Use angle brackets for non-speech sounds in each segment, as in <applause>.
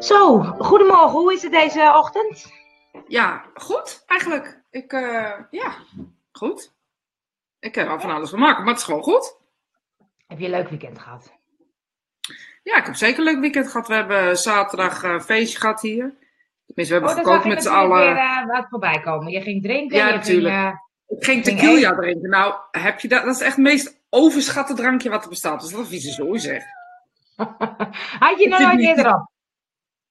Zo, goedemorgen. Hoe is het deze ochtend? Ja, goed eigenlijk. Ik, eh, ja, goed. Ik heb al van alles van maken, maar het is gewoon goed. Heb je een leuk weekend gehad? Ja, ik heb zeker een leuk weekend gehad. We hebben zaterdag een feestje gehad hier. Tenminste, we hebben Oh, gekookt met z'n allen. weer eh, wat voorbij komen. Je ging drinken. Ja, je natuurlijk. Ging, eh, Ik ging tequila drinken. Nou, heb je dat? Dat is echt het meest overschatte drankje wat er bestaat. Dus dat is vieze zooi zeg. <laughs> had je nog nooit eerder op?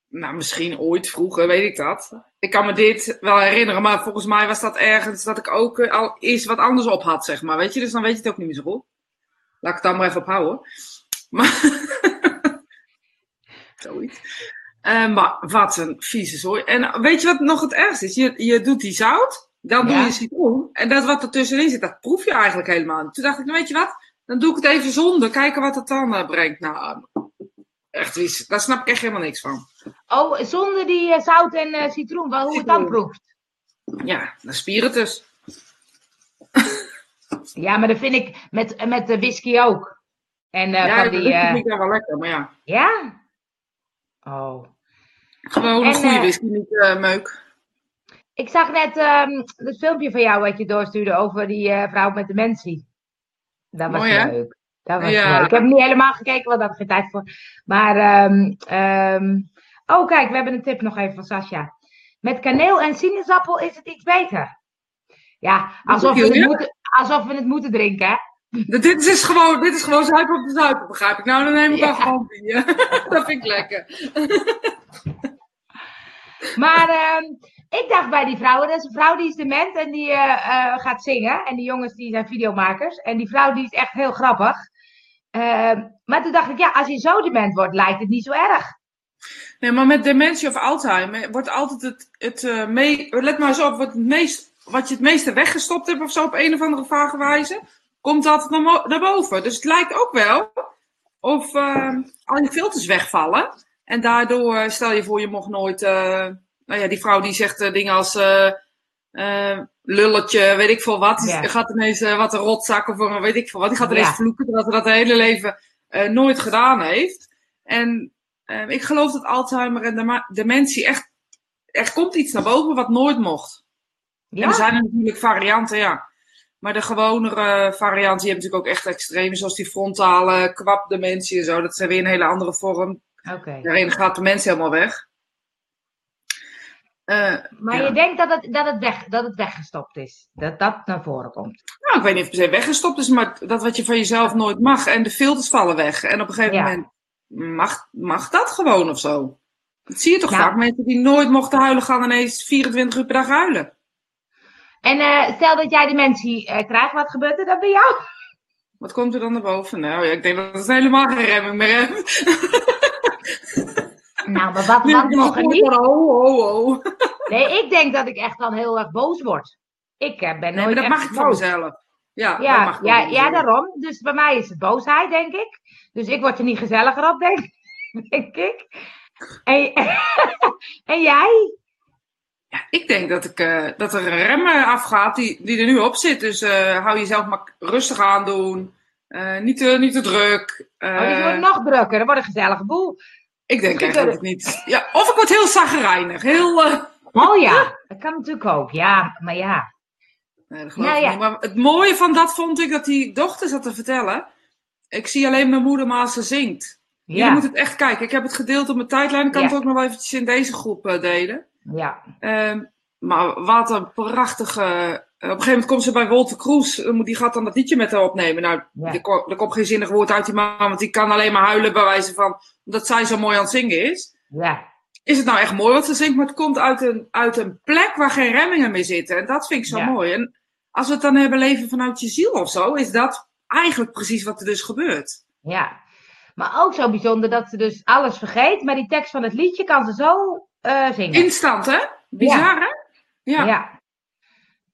Nou, misschien ooit vroeger, weet ik dat. Ik kan me dit wel herinneren, maar volgens mij was dat ergens dat ik ook eh, al eens wat anders op had, zeg maar. Weet je, dus dan weet je het ook niet meer zo goed. Laat ik het dan maar even ophouden. Maar. <laughs> Zoiets. Eh, maar wat een vieze zooi. En weet je wat nog het ergste is? Je, je doet die zout, dan doe je citroen. En dat wat er tussenin zit, dat proef je eigenlijk helemaal niet. Toen dacht ik, nou weet je wat? Dan doe ik het even zonder, kijken wat het dan eh, brengt. Nou, echt. Daar snap ik echt helemaal niks van. Oh, zonder die eh, zout en eh, citroen. Wel, hoe het dan proeft. Ja, dan spiritus. <laughs> Ja, maar dat vind ik met, met de whisky ook. En eh, ja, van dat die... vind eh, ik wel lekker, maar ja. ja? Oh. Gewoon En, een goede whisky, niet meuk. Ik zag net ehm het filmpje van jou wat je doorstuurde over die vrouw met dementie. Dat was Mooi, hè? leuk. Dat was Ja. Ik heb niet helemaal gekeken, want daar had ik geen tijd voor. Maar, ehm, ehm, oh kijk, we hebben een tip nog even van Sascha. Met kaneel en sinaasappel is het iets beter. Ja, alsof we, het moeten, alsof we het moeten drinken, hè? Dit is, dus gewoon, dit is gewoon zuipen op de zuipen, begrijp ik. Nou, dan neem ik Ja. wel gewoon bier. <laughs> dat vind ik lekker. <laughs> Maar ehm, ik dacht bij die vrouwen, dat is een vrouw die is dement en die eh, eh, gaat zingen. En die jongens die zijn videomakers. En die vrouw die is echt heel grappig. Ehm, maar toen dacht ik, ja, als je zo dement wordt, lijkt het niet zo erg. Nee, maar met dementie of Alzheimer wordt altijd het, het eh, mee, let maar eens op, wat, het meest, wat je het meeste weggestopt hebt of zo op een of andere vage wijze, komt altijd naar, boven. Dus het lijkt ook wel of eh, al je filters wegvallen. En daardoor, eh, stel je voor, je mocht nooit, eh, nou ja, die vrouw die zegt dingen als eh, lulletje, weet ik veel wat. Die Ja. gaat ineens eh, wat een rotzak of een weet ik veel wat. Die gaat Ja. ineens vloeken, terwijl ze dat hele leven eh, nooit gedaan heeft. En ik geloof dat Alzheimer en dementie echt, er komt iets naar boven wat nooit mocht. En er zijn er natuurlijk varianten, ja. Maar de gewonere varianten, die hebben natuurlijk ook echt extreme, zoals die frontale kwapdementie en zo. Dat zijn weer een hele andere vorm. Oké. Daarin gaat de mens helemaal weg. Eh, Maar Ja. je denkt dat het, dat, het weg, dat het weggestopt is. Dat dat naar voren komt. nou, ik weet niet of het per se weggestopt is, maar dat wat je van jezelf nooit mag. En de filters vallen weg. En op een gegeven Ja. moment mag, mag dat gewoon of zo. Dat zie je toch vaak. Mensen die nooit mochten huilen, gaan ineens 24 uur per dag huilen. En eh, stel dat jij dementie eh, krijgt, wat gebeurt er dan bij jou? Wat komt er dan naar boven? Nou ja, ik denk dat het helemaal geen remming meer heeft. <laughs> Nou, maar wat, wat nog gehoord niet? van, ho, ho, ho. Nee, ik denk dat ik echt dan heel erg boos word. Ik eh, ben Nee, nooit maar dat echt mag ik van boos. mezelf. Ja, dat Ja, mag ik ja, ja, daarom. Dus bij mij is het boosheid, denk ik. Dus ik word er niet gezelliger op, denk, <laughs> denk ik. En, <laughs> en jij? Ja, ik denk dat, ik, eh, dat er een rem eh, afgaat die, die er nu op zit. Dus hou jezelf maar rustig aan doen. Niet, te, niet te druk. Oh, die Eh, wordt nog drukker. Dat wordt een gezellige boel. Ik denk echt dat ik niet... Ja, of ik word heel zagrijnig. Heel... eh, Oh ja, dat kan natuurlijk ook. Ja, maar ja. Nee, dat geloof ik ja. niet. Maar het mooie van dat vond ik dat die dochter zat te vertellen. Ik zie alleen mijn moeder maar als ze zingt. Jullie Ja, moeten het echt kijken. Ik heb het gedeeld op mijn tijdlijn. Ik kan het ook nog wel eventjes in deze groep eh, delen. ja. Ehm, maar wat een prachtige... eh, op een gegeven moment komt ze bij Wolter Kroes. eh, moet- Die gaat dan dat liedje met haar opnemen. Nou, Ja. er, ko- er komt geen zinnig woord uit die man. Want die kan alleen maar huilen bij wijze van... Omdat zij zo mooi aan het zingen is. ja. Is het nou echt mooi wat ze zingt? Maar het komt uit een, uit een plek waar geen remmingen meer zitten. En dat vind ik zo Ja. mooi. En als we het dan hebben leven vanuit je ziel of zo... Is dat eigenlijk precies wat er dus gebeurt. Ja. Maar ook zo bijzonder dat ze dus alles vergeet. Maar die tekst van het liedje kan ze zo eh, zingen. Instant, hè? Bizar, hè? Ja. Ja.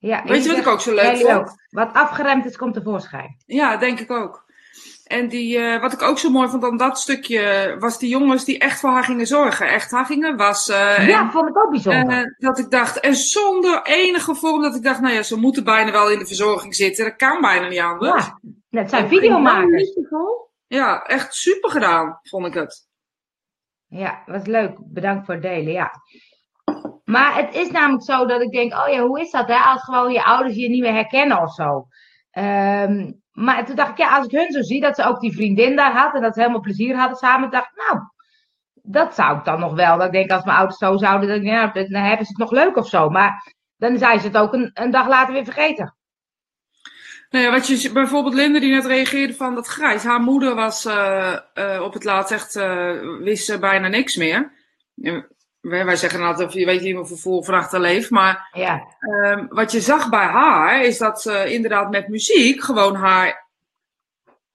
Ja. Weet je wat ik ook zo leuk vond? ook. Wat afgeremd is, komt tevoorschijn. Ja, denk ik ook. En die, eh, wat ik ook zo mooi vond aan dat stukje, was die jongens die echt voor haar gingen zorgen. Echt haar gingen wassen. ja, en, vond ik ook bijzonder. eh, dat ik dacht, en zonder enige vorm dat ik dacht, nou ja, ze moeten bijna wel in de verzorging zitten. Dat kan bijna niet anders. ja, dat zijn videomakers. Ja, echt super gedaan, vond ik het. Ja, was leuk. Bedankt voor het delen, ja. Maar het is namelijk zo dat ik denk, oh ja, hoe is dat hè? Als gewoon je ouders je niet meer herkennen of zo. Ehm, maar toen dacht ik, ja, als ik hun zo zie, dat ze ook die vriendin daar had en dat ze helemaal plezier hadden samen, dacht ik, nou, dat zou ik dan nog wel. Dat ik denk, als mijn ouders zo zouden, dan, ja, dan hebben ze het nog leuk of zo. Maar dan zijn ze het ook een, een dag later weer vergeten. Nou ja, wat je bijvoorbeeld Linde die net reageerde van dat grijs. Haar moeder was uh, uh, op het laatst echt, uh, wist ze bijna niks meer. Wij, wij zeggen altijd, je weet niet meer voor voor achter leeft. Maar ja. Ehm, wat je zag bij haar, is dat ze inderdaad met muziek gewoon haar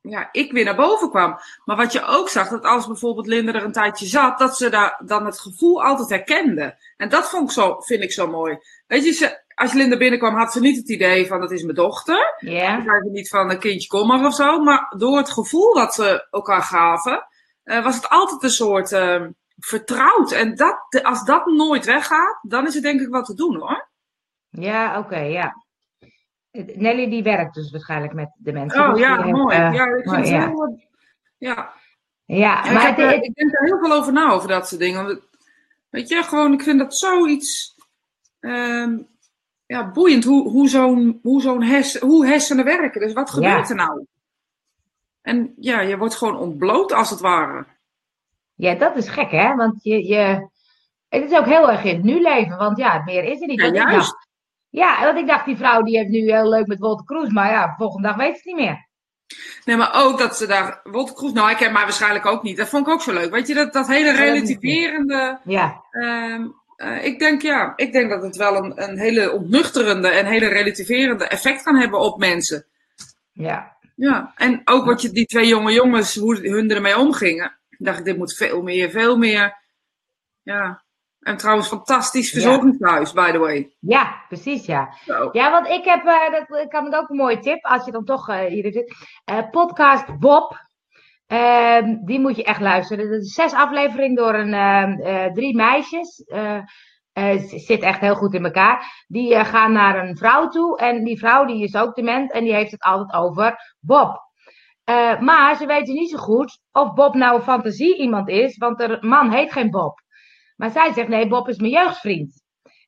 ja, ik weer naar boven kwam. Maar wat je ook zag, dat als bijvoorbeeld Linde er een tijdje zat, dat ze daar dan het gevoel altijd herkende. En dat vond ik zo, vind ik zo mooi. Weet je, ze, als Linda binnenkwam, had ze niet het idee van dat is mijn dochter. Ja. Yeah. niet van een kindje kom maar of zo. Maar door het gevoel dat ze elkaar gaven, uh, was het altijd een soort uh, vertrouwd. En dat, als dat nooit weggaat, dan is het denk ik wat te doen hoor. Ja, oké, okay, ja. Nelly die werkt dus waarschijnlijk met de mensen. Oh dus ja, mooi. Heeft, uh, ja, ik mooi, ja. heel... Ja. Ja, En maar ik, heb, het- ik denk er heel veel over na, over dat soort dingen. Want, weet je, gewoon, ik vind dat zoiets um, ja, boeiend hoe, hoe zo'n hoe zo'n hersen, hoe hersenen werken. Dus wat gebeurt Ja. er nou? En ja, je wordt gewoon ontbloot als het ware. Ja, dat is gek, hè? Want je, je, het is ook heel erg in het nu leven, want ja, meer is er niet. Ja, juist. dacht, ja, want ik dacht, die vrouw die heeft nu heel leuk met Wolter Kroes, maar ja, volgende dag weet ze het niet meer. Nee, maar ook dat ze daar. Wolter Kroes, nou, ik ken mij waarschijnlijk ook niet. Dat vond ik ook zo leuk. Weet je, dat, dat hele relativerende. Ja, ehm, eh, ik denk ja, ik denk dat het wel een, een hele ontnuchterende en hele relativerende effect kan hebben op mensen. ja, Ja, en ook wat je, die twee jonge jongens, hoe hun ermee omgingen. Dacht ik, dit moet veel meer, veel meer. Ja. En trouwens, fantastisch verzorgingshuis, by the way. ja, precies, ja. Zo. Ja, want ik heb, eh, dat, ik had ook een mooie tip, als je dan toch eh, hier zit. Eh, podcast Bob, Ehm, die moet je echt luisteren. Dat is zes afleveringen door een, ehm, eh, drie meisjes. Zit echt heel goed in elkaar. Die gaan naar een vrouw toe. En die vrouw die is ook dement. En die heeft het altijd over Bob. Eh, maar ze weten niet zo goed of Bob nou een fantasie iemand is. Want de man heet geen Bob. Maar zij zegt nee, Bob is mijn jeugdvriend.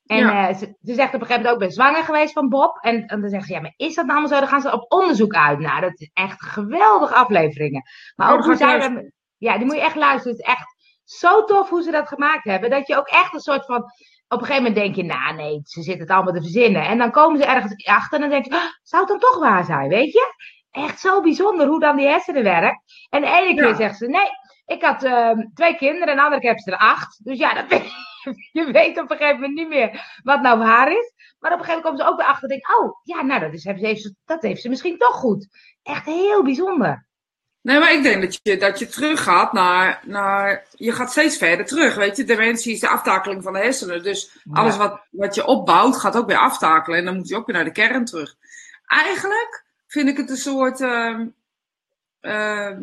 En Ja. eh, ze, ze zegt op een gegeven moment ook, ik ben zwanger geweest van Bob. En, en dan zegt ze, ja, maar is dat nou allemaal zo? Dan gaan ze op onderzoek uit. Nou, dat is echt geweldige afleveringen. Maar Oh, ook hoe zij Ja, die moet je echt luisteren. Het is echt zo tof hoe ze dat gemaakt hebben. Dat je ook echt een soort van... Op een gegeven moment denk je, nou nee, ze zitten het allemaal te verzinnen. En dan komen ze ergens achter en dan denk je, "Ah, zou het dan toch waar zijn, weet je? Echt zo bijzonder hoe dan die hersenen werkt. En de ene keer Ja. zegt ze, nee, ik had ehm, twee kinderen en de andere keer hebben ze er acht. Dus ja, dat, <laughs> je weet op een gegeven moment niet meer wat nou waar is. Maar op een gegeven moment komen ze ook weer achter en denken, oh, ja, nou, dat, is, heeft, ze- dat heeft ze misschien toch goed. Echt heel bijzonder. Nee, maar ik denk dat je, dat je teruggaat naar, naar. Je gaat steeds verder terug. Weet je, dementie is de aftakeling van de hersenen. Dus alles wat, wat je opbouwt gaat ook weer aftakelen. En dan moet je ook weer naar de kern terug. Eigenlijk vind ik het een soort. ehm, ehm,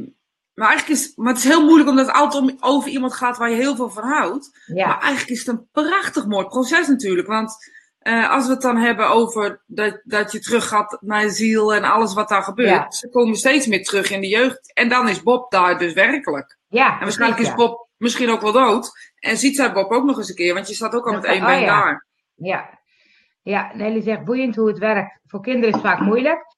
maar, eigenlijk is, maar het is heel moeilijk omdat het altijd om, over iemand gaat waar je heel veel van houdt. Ja, Maar eigenlijk is het een prachtig mooi proces natuurlijk. Want eh, als we het dan hebben over dat, dat je terug gaat naar je ziel en alles wat daar gebeurt. Ja. Ze komen steeds meer terug in de jeugd. En dan is Bob daar dus werkelijk. ja. En waarschijnlijk is. Bob misschien ook wel dood. En ziet zij Bob ook nog eens een keer. Want je staat ook al met één oh been ja. daar. Ja. Ja, Nelly zegt boeiend hoe het werkt. Voor kinderen is het vaak moeilijk.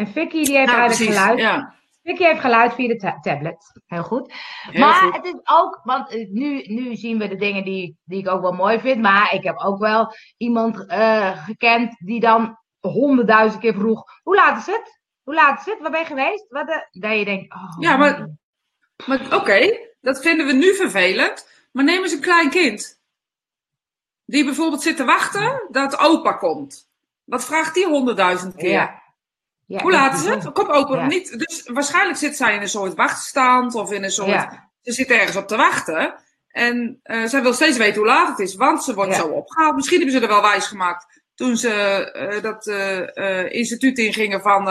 En Vicky die heeft Ja, eigenlijk precies. geluid. Ja, Vicky heeft geluid via de ta- tablet. Heel goed. heel maar goed. het is ook, want eh, nu, nu zien we de dingen die, die ik ook wel mooi vind. Maar ik heb ook wel iemand eh, gekend die dan honderdduizend keer vroeg: Hoe laat is het? Hoe laat is het? Waar ben je geweest? Wat de... Dat je denkt: oh, Ja, maar-. Maar oké, dat vinden we nu vervelend. Maar neem eens een klein kind. Die bijvoorbeeld zit te wachten dat opa komt. Wat vraagt die honderdduizend keer? Ja. Ja, Hoe laat is het? Kom open Ja. niet. Dus waarschijnlijk zit zij in een soort wachtstand of in een soort. Ja. Ze zit ergens op te wachten. En eh, zij wil steeds weten hoe laat het is, want ze wordt zo opgehaald. Misschien hebben ze er wel wijs gemaakt toen ze eh, dat eh, instituut ingingen van.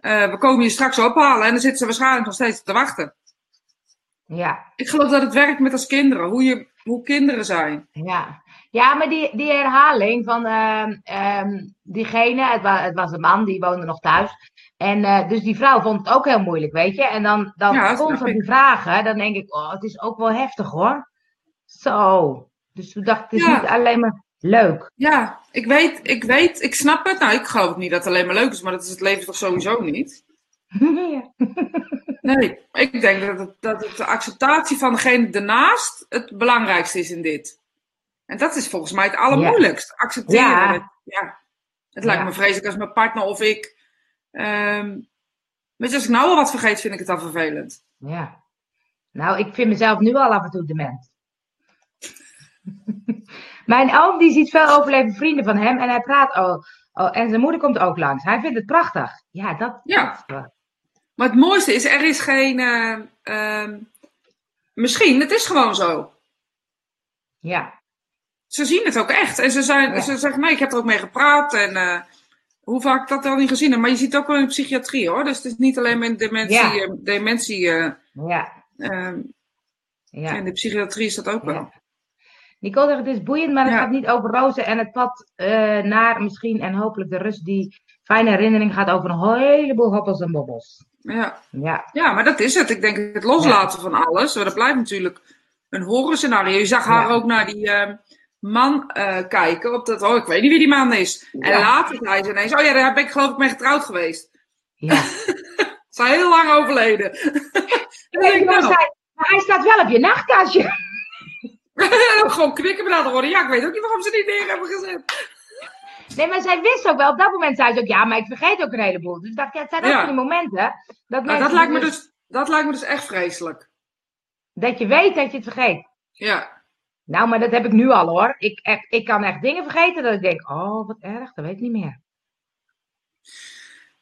we komen je straks ophalen. En dan zitten ze waarschijnlijk nog steeds te wachten. Ja. Ik geloof dat het werkt met als kinderen, hoe, je, hoe kinderen zijn. Ja, ja maar die, die herhaling van ehm, ehm, diegene, het, wa het was een man, die woonde nog thuis. En eh, dus die vrouw vond het ook heel moeilijk, weet je. En dan, dan Ja, constant ik. die vragen, dan denk ik, oh, het is ook wel heftig hoor. Zo. Dus toen dacht ik, het is Ja. niet alleen maar leuk. Ja, ik weet, ik weet, ik snap het. Nou, ik geloof niet dat het alleen maar leuk is, maar dat is het leven toch sowieso niet? ja. <laughs> Nee, ik denk dat, het, dat het de acceptatie van degene ernaast het belangrijkste is in dit. En dat is volgens mij het allermoeilijkst. Accepteren. Ja. Het, ja. het lijkt Ja. me vreselijk als mijn partner of ik. je, als ik nou al wat vergeet, vind ik het dan vervelend. ja. Nou, ik vind mezelf nu al af en toe dement. <laughs> Mijn oom die ziet veel overlevende vrienden van hem en hij praat oh, en zijn moeder komt ook langs. Hij vindt het prachtig. Ja, dat. Ja. dat- Maar het mooiste is, er is geen. ehm, misschien, het is gewoon zo. ja. Ze zien het ook echt. En ze, zijn, Ja. ze zeggen, nee, ik heb er ook mee gepraat. En eh, hoe vaak ik dat al niet gezien heb. Maar je ziet het ook wel in de psychiatrie hoor. Dus het is niet alleen in dementie. Ja. eh, dementie eh, Ja. ehm, Ja. In de psychiatrie is dat ook wel. Ja. Nicole zegt, het is boeiend, maar het gaat niet over rozen en het pad naar misschien en hopelijk de rust die fijne herinnering gaat over een heleboel hoppels en bobbels. Ja. Ja, ja, maar dat is het. Ik denk het loslaten van alles. Maar dat blijft natuurlijk een horrorscenario. Je zag haar ook naar die ehm, man eh, kijken. Op dat, oh, ik weet niet wie die man is. En later zei ze ineens, oh ja, daar ben ik geloof ik mee getrouwd geweest. ja. <laughs> Ze heel lang overleden. <laughs> Ik, maar, nou, hij staat wel op je nachtkastje. <laughs> gewoon knikken met woorden. Ja, ik weet ook niet waarom ze die neer hebben gezet. Nee, maar zij wist ook wel, op dat moment zei ze ook, ja, maar ik vergeet ook een heleboel. Dus het zijn ook Ja. die momenten dat, Nou, dat, lijkt me dus, dat lijkt me dus echt vreselijk. dat je weet dat je het vergeet. Ja. Nou, maar dat heb ik nu al hoor. Ik, ik, ik kan echt dingen vergeten dat ik denk, oh, wat erg, dat weet ik niet meer.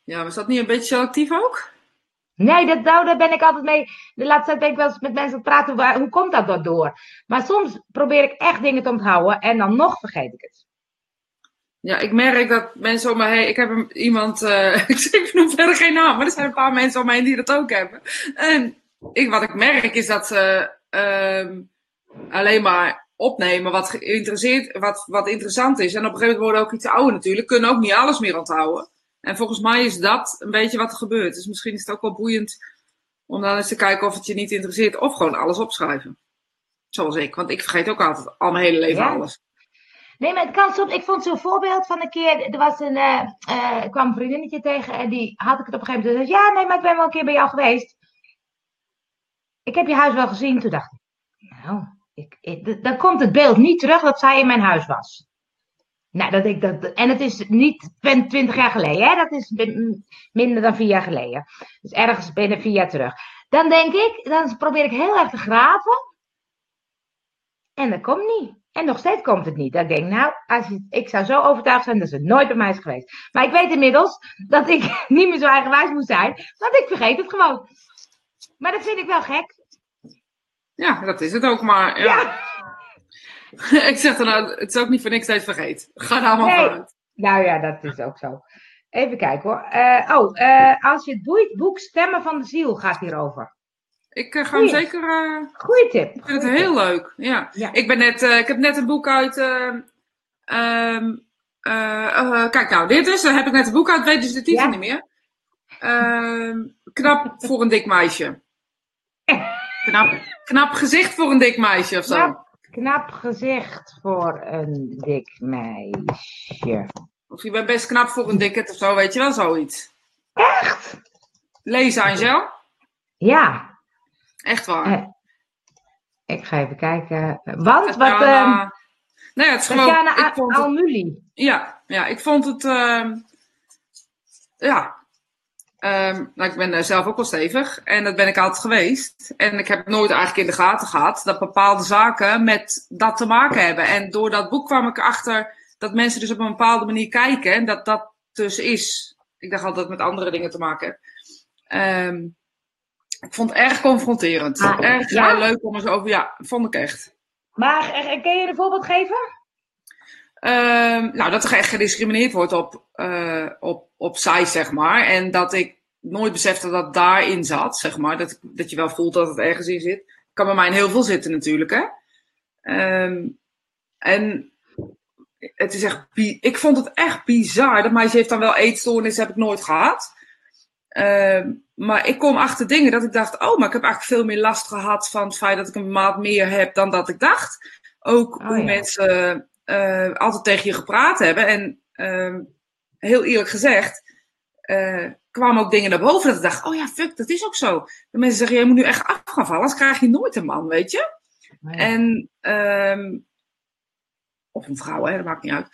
ja, is dat niet een beetje selectief ook? Nee, dat, nou, daar ben ik altijd mee. De laatste tijd ben ik wel eens met mensen aan het praten. waar- hoe komt dat dan door? Maar soms probeer ik echt dingen te onthouden en dan nog vergeet ik het. Ja, ik merk dat mensen om me heen. Ik heb een, iemand. eh, <laughs> ik noem verder geen naam, maar er zijn een paar mensen om me heen die dat ook hebben. En ik, wat ik merk is dat ze ehm, alleen maar opnemen wat, geïnteresseerd, wat, wat interessant is. En op een gegeven moment worden ook iets ouder natuurlijk, kunnen ook niet alles meer onthouden. En volgens mij is dat een beetje wat er gebeurt. Dus misschien is het ook wel boeiend om dan eens te kijken of het je niet interesseert. Of gewoon alles opschrijven. Zoals ik, want ik vergeet ook altijd al mijn hele leven Ja. alles. Nee, maar het kan soms. Ik vond zo'n voorbeeld van een keer. Er was een. eh, eh, kwam een vriendinnetje tegen en die had ik het op een gegeven moment. Zei, ja, nee, maar ik ben wel een keer bij jou geweest. Ik heb je huis wel gezien. Toen dacht ik, nou, ik, dan komt het beeld niet terug dat zij in mijn huis was. Nou, dat ik dat, en het is niet 20 jaar geleden, hè? dat is min- minder dan vier jaar geleden. Dus ergens binnen vier jaar terug. Dan denk ik, dan probeer ik heel erg te graven. En dat komt niet. En nog steeds komt het niet. Dan denk ik, nou, als je, ik zou zo overtuigd zijn dat ze nooit bij mij is geweest. Maar ik weet inmiddels dat ik <laughs> niet meer zo eigenwijs moet zijn, want ik vergeet het gewoon. Maar dat vind ik wel gek. Ja, dat is het ook maar. Ja. Ja. <laughs> ik zeg dan nou, het is ook niet voor niks dat je het vergeet. Ga daar maar vanuit. Nou ja, dat is ook zo. Even kijken hoor. Eh, oh, eh, als je het boeit, boek Stemmen van de Ziel gaat hierover. Ik eh, ga hem zeker. Goeie tip. ik vind het heel leuk. Ja. Ja. Ik, ben net, ik heb net een boek uit. eh, ehm, eh, eh, kijk nou, dit is. Heb ik net een boek uit, weet dus de titel Ja. niet meer. Ehm, knap voor een dik meisje. <laughs> Knap, knap gezicht voor een dik meisje of zo. Knap, knap gezicht voor een dik meisje. Of je bent best knap voor een dikke of zo, weet je wel, zoiets. Echt? Lezen, Angel. Ja. Echt waar. Eh, ik ga even kijken. Want, wat... Tatjana- ehm nee, het is gewoon. Tatjana Almuli. ja, ja, ik vond het. ehm, ja. Ehm, nou, ik ben eh, zelf ook wel stevig. En dat ben ik altijd geweest. En ik heb nooit eigenlijk in de gaten gehad dat bepaalde zaken met dat te maken hebben. En door dat boek kwam ik erachter dat mensen dus op een bepaalde manier kijken. En dat dat dus is. Ik dacht altijd dat het met andere dingen te maken heeft. Ehm, ik vond het erg confronterend. Ah, erg ja? eh, leuk om eens over. Ja, vond ik echt. Maar eh, kun je een voorbeeld geven? Ehm, nou, dat er echt gediscrimineerd wordt op, eh op, op size, zeg maar. En dat ik nooit besefte dat daarin zat, zeg maar. Dat, dat je wel voelt dat het ergens in zit. Kan bij mij in heel veel zitten natuurlijk, hè. Ehm, en het is echt... Ik vond het echt bizar. Dat meisje heeft dan wel eetstoornis, heb ik nooit gehad. Ehm, maar ik kom achter dingen dat ik dacht, oh, maar ik heb eigenlijk veel meer last gehad van het feit dat ik een maat meer heb dan dat ik dacht. Ook Oh, hoe ja. mensen eh, altijd tegen je gepraat hebben. En ehm, heel eerlijk gezegd, eh, kwamen ook dingen naar boven dat ik dacht, oh ja, fuck, dat is ook zo. De mensen zeggen, jij moet nu echt af gaan vallen, anders krijg je nooit een man, weet je. Oh, ja. En, ehm, of een vrouw, hè, dat maakt niet uit.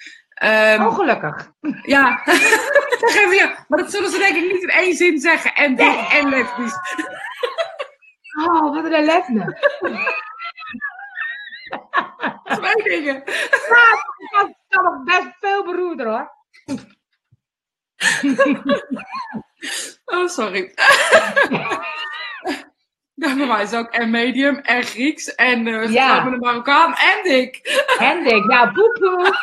Oh, gelukkig. Ja, <laughs> je. Maar dat zullen ze denk ik niet in één zin zeggen. En dik en lesbisch. Oh, wat een ellende. Twee dingen. Dat kan nog best veel beroerder hoor. Oh, sorry. Ja, bij mij is ook en medium en Grieks en eh Ja. ja. met een Marokkaan en dik. Hendrik, nou poepoe.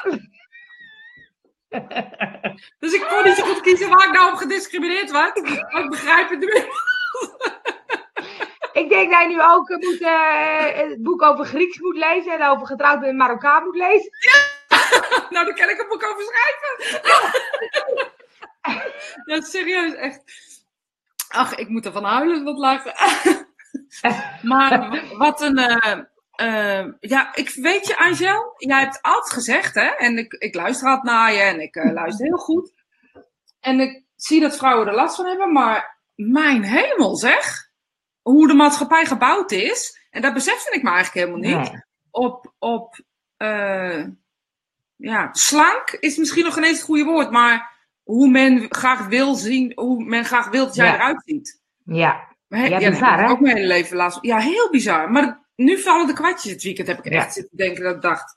Dus ik kon niet zo goed kiezen waar ik nou op gediscrimineerd werd. Maar ik begrijp het nu. Ik denk dat je nu ook eh, moet, eh, het boek over Grieks moet lezen en over getrouwd met een Marokkaan moet lezen. <laughs> Nou, daar kan ik een boek over schrijven. <laughs> Ja, serieus, echt. Ach, ik moet ervan huilen, wat lachen. <laughs> Maar wat een. eh, ja, ik weet je, Angel, jij hebt altijd gezegd, hè? En ik, ik luister altijd naar je en ik luister heel goed. En ik zie dat vrouwen er last van hebben, maar mijn hemel zeg. Hoe de maatschappij gebouwd is. En dat besefte ik me eigenlijk helemaal niet. Op, op eh, ja, slank is misschien nog ineens het goede woord, maar hoe men graag wil zien, hoe men graag wil dat jij Ja. eruit ziet. Ja, he- Ja, bizar, heb ik hè? ook mijn hele leven last van. Ja, heel bizar. Maar nu vallen de kwartjes het weekend. Heb ik echt zitten denken dat ik dacht,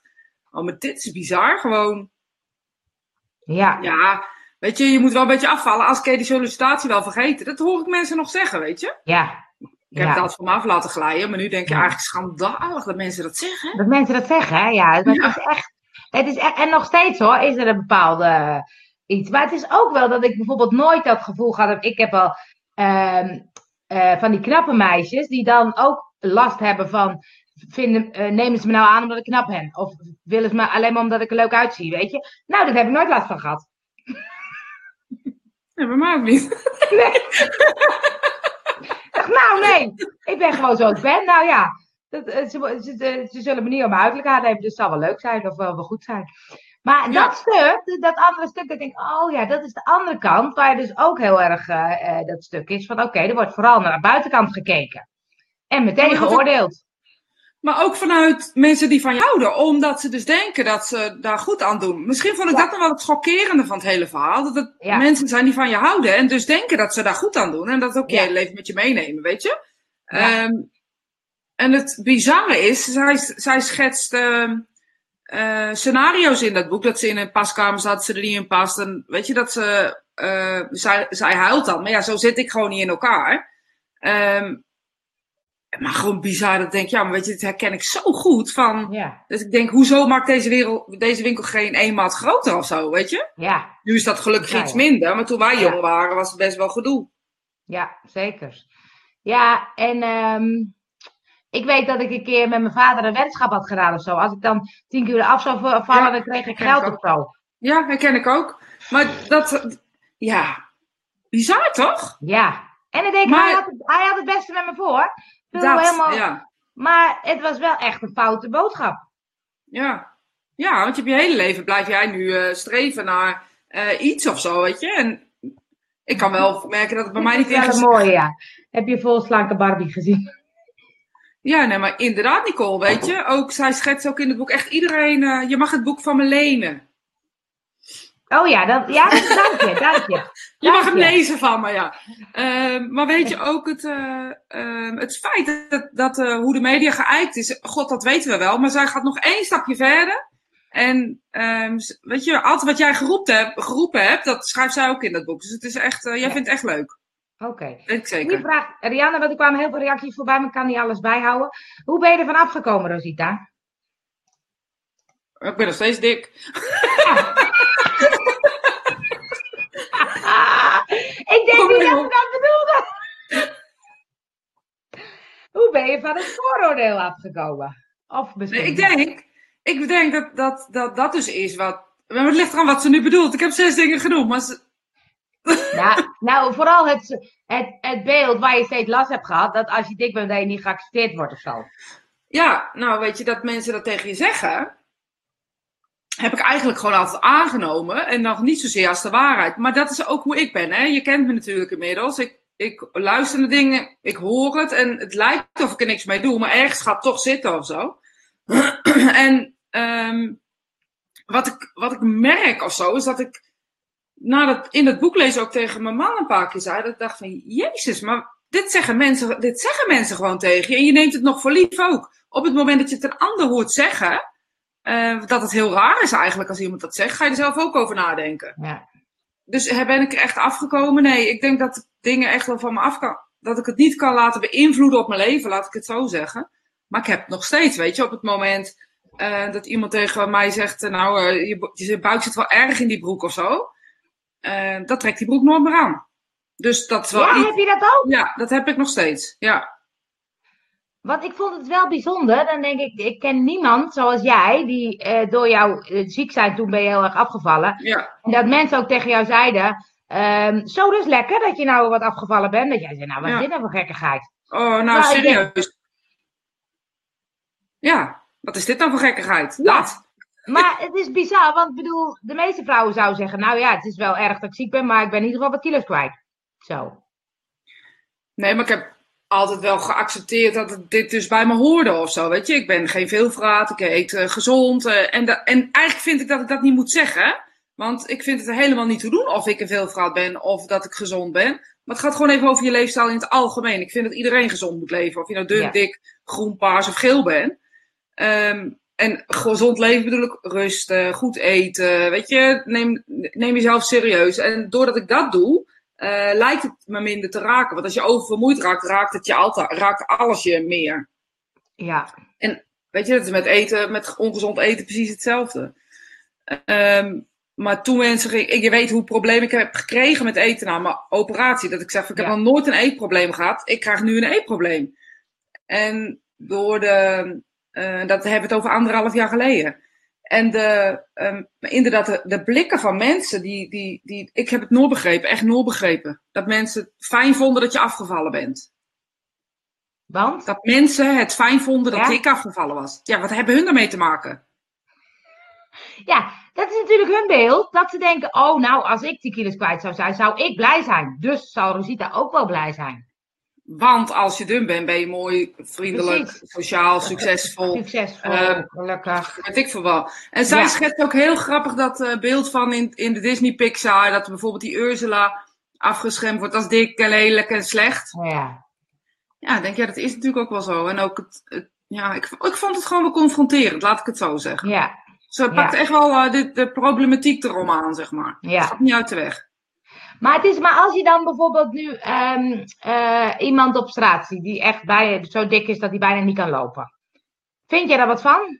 oh, maar dit is bizar. Gewoon, ja, ja, weet je, je moet wel een beetje afvallen. Als ik die sollicitatie wel vergeten. Dat hoor ik mensen nog zeggen, weet je. ja. Ik heb ja. altijd van me af laten glijden. Maar nu denk je eigenlijk schandalig dat mensen dat zeggen. Dat mensen dat zeggen, hè? Ja, het is echt. Het is echt en nog steeds hoor, is er een bepaalde eh, iets. Maar het is ook wel dat ik bijvoorbeeld nooit dat gevoel gehad heb. Ik heb al ehm, eh, van die knappe meisjes die dan ook last hebben van. Vinden, eh, nemen ze me nou aan omdat ik knap ben? Of willen ze me alleen maar omdat ik er leuk uitzie, weet je? Nou, daar heb ik nooit last van gehad. <laughs> Nee, bij mij ook niet. Ik <laughs> nou nee, ik ben gewoon zoals ik ben. Nou ja, dat, eh, ze, ze, ze, zullen me niet om mijn uiterlijk aannemen, dus het zal wel leuk zijn of wel, wel goed zijn. Maar Ja. dat stuk, dat andere stuk, dat ik denk, oh ja, dat is de andere kant, waar dus ook heel erg eh, eh, dat stuk is van, oké, er wordt vooral naar de buitenkant gekeken. En meteen geoordeeld. Maar ook vanuit mensen die van je houden. Omdat ze dus denken dat ze daar goed aan doen. Misschien vond ik Ja. dat nog wel het schokkerende van het hele verhaal. Dat het Ja. mensen zijn die van je houden. En dus denken dat ze daar goed aan doen. En dat ook je hele leven met je meenemen, weet je. Ehm, en het bizarre is, zij, zij schetst ehm, eh, scenario's in dat boek. Dat ze in een paskamer zat, ze er niet in past. En weet je, dat ze... eh, zij, zij huilt dan. Maar ja, zo zit ik gewoon niet in elkaar. Ehm, maar gewoon bizar dat ik denk, ja, maar weet je, dit herken ik zo goed van... Ja, Dus ik denk, hoezo maakt deze, wereld, deze winkel geen eenmaal groter of zo, weet je? ja, Nu is dat gelukkig Ja, iets minder, maar toen wij Ja. jong waren was het best wel gedoe. ja, zeker. Ja, en ehm, ik weet dat ik een keer met mijn vader een weddenschap had gedaan of zo. Als ik dan tien keer af zou vallen, dan kreeg ik geld ik of zo. Ja, herken ik ook. Maar dat, ja, bizar toch? Ja. En ik denk, Maar- hij, had het, hij had het beste met me voor. Dat, helemaal, ja. Maar het was wel echt een foute boodschap. Ja. ja, want je hebt je hele leven blijf jij nu eh, streven naar eh, iets of zo, weet je? En ik kan wel merken dat het bij mij niet Dat is mooie, ja. Heb je vol slanke Barbie gezien? <laughs> Ja, nee, maar inderdaad, Nicole, weet je. Ook, zij schetst ook in het boek echt iedereen. eh, je mag het boek van me lenen. Oh ja, dat, ja dat, <laughs> dank je, dank je. Je mag hem je. lezen van me, ja. Ehm, maar weet je ook het, eh, ehm, het feit dat, dat eh, hoe de media geëikt is, god, dat weten we wel. Maar zij gaat nog één stapje verder. En ehm, weet je, altijd wat jij geroepen hebt, geroepen hebt, dat schrijft zij ook in dat boek. Dus het is echt, eh, jij Ja. vindt het echt leuk. Oké. Ik zeker. vraag, Rianne, want er kwamen heel veel reacties voorbij, maar ik kan niet alles bijhouden. Hoe ben je ervan afgekomen, Rosita? Ik ben nog steeds dik <laughs> ik denk Oh, niet dat ze dat bedoelde. Hoe ben je van het vooroordeel afgekomen? Of misschien... Nee, ik denk, ik denk dat, dat, dat dat dus is wat. Het ligt eraan wat ze nu bedoelt. Ik heb zes dingen genoemd, maar ze- Nou, nou vooral het, het, het beeld waar je steeds last hebt gehad, dat als je dik bent, dat je niet geaccepteerd wordt of zo. Ja, nou weet je, dat mensen dat tegen je zeggen, heb ik eigenlijk gewoon altijd aangenomen. En nog niet zozeer als de waarheid. Maar dat is ook hoe ik ben. Hè? Je kent me natuurlijk inmiddels. Ik, ik luister naar dingen, ik hoor het en het lijkt of ik er niks mee doe, maar ergens gaat het toch zitten of zo. <clears throat> en ehm, wat, ik, wat ik merk of zo, is dat ik nadat in het boek lezen ook tegen mijn man een paar keer zei, dat ik dacht van, jezus, maar dit zeggen mensen, dit zeggen mensen gewoon tegen je en je neemt het nog voor lief ook. Op het moment dat je het een ander hoort zeggen, uh, dat het heel raar is eigenlijk als iemand dat zegt, ga je er zelf ook over nadenken. Ja. Dus ben ik er echt afgekomen? Nee, ik denk dat dingen echt wel van me af kan. Dat ik het niet kan laten beïnvloeden op mijn leven, laat ik het zo zeggen. Maar ik heb het nog steeds, weet je, op het moment uh, dat iemand tegen mij zegt: Nou, uh, je, je, buik zit wel erg in die broek of zo. Dat trekt die broek nooit meer aan. Dus dat is wel. Ja, iets... heb je dat ook? Ja, dat heb ik nog steeds. Ja. Want ik vond het wel bijzonder. Dan denk ik, ik ken niemand zoals jij, die uh, door jouw uh, ziek zijn, toen ben je heel erg afgevallen. Ja. En dat mensen ook tegen jou zeiden, um, zo dus lekker dat je nou wat afgevallen bent. Dat jij zei, nou wat Ja. is dit nou voor gekkigheid? Oh, nou, Nou, serieus. Ja, wat is dit dan voor gekkigheid? Ja. Dat. Maar het is bizar, want ik bedoel, de meeste vrouwen zouden zeggen, nou ja, het is wel erg dat ik ziek ben, maar ik ben in ieder geval wat kilo's kwijt. Zo. Nee, maar ik heb altijd wel geaccepteerd dat het dit dus bij me hoorde of zo. Weet je, ik ben geen veelvraat, ik eet eh, gezond. eh, en, da- en eigenlijk vind ik dat ik dat niet moet zeggen. Want ik vind het er helemaal niet toe doen of ik een veelvraat ben of dat ik gezond ben. Maar het gaat gewoon even over je leefstijl in het algemeen. Ik vind dat iedereen gezond moet leven. Of je nou dun, Ja. dik, groen, paars of geel bent. Ehm, en gezond leven bedoel ik rusten, goed eten. Weet je, neem, neem jezelf serieus. En doordat ik dat doe, eh, lijkt het me minder te raken. Want als je oververmoeid raakt, raakt, het je altijd, raakt alles je meer. Ja. Weet je, dat is met eten, met ongezond eten precies hetzelfde. Ehm, maar toen mensen gingen, ik- je weet hoe probleem ik heb gekregen met eten na mijn operatie. Dat ik zeg, ik heb Ja. nog nooit een eetprobleem gehad. Ik krijg nu een eetprobleem. En door de, eh, dat hebben we het over anderhalf jaar geleden. En de, ehm, inderdaad, de, de blikken van mensen, die, die, die, ik heb het nooit begrepen, echt nooit begrepen. Dat mensen het fijn vonden dat je afgevallen bent. Want? Dat mensen het fijn vonden dat Ja? ik afgevallen was. Ja, wat hebben hun daarmee te maken? Ja, dat is natuurlijk hun beeld. Dat ze denken, oh nou, als ik die kilo's kwijt zou zijn, zou ik blij zijn. Dus zal Rosita ook wel blij zijn. Want als je dun bent, ben je mooi, vriendelijk, Precies. sociaal, succesvol. Succesvol, Eh, gelukkig. Weet ik veel wel. En zij Ja. schetst ook heel grappig dat eh, beeld van in, in de Disney Pixar. Dat bijvoorbeeld die Ursula afgeschermd wordt als dik en lelijk en slecht. Ja. Ja, denk ja, dat is natuurlijk ook wel zo. En ook het, het- ja, ik, ik vond het gewoon wel confronterend, laat ik het zo zeggen. Ja. Ze pakt Ja. echt wel eh, de, de problematiek erom aan, zeg maar. Ja. Het gaat niet uit de weg. Maar, het is, maar als je dan bijvoorbeeld nu ehm, eh, iemand op straat ziet die echt bij, zo dik is dat hij bijna niet kan lopen. Vind jij daar wat van?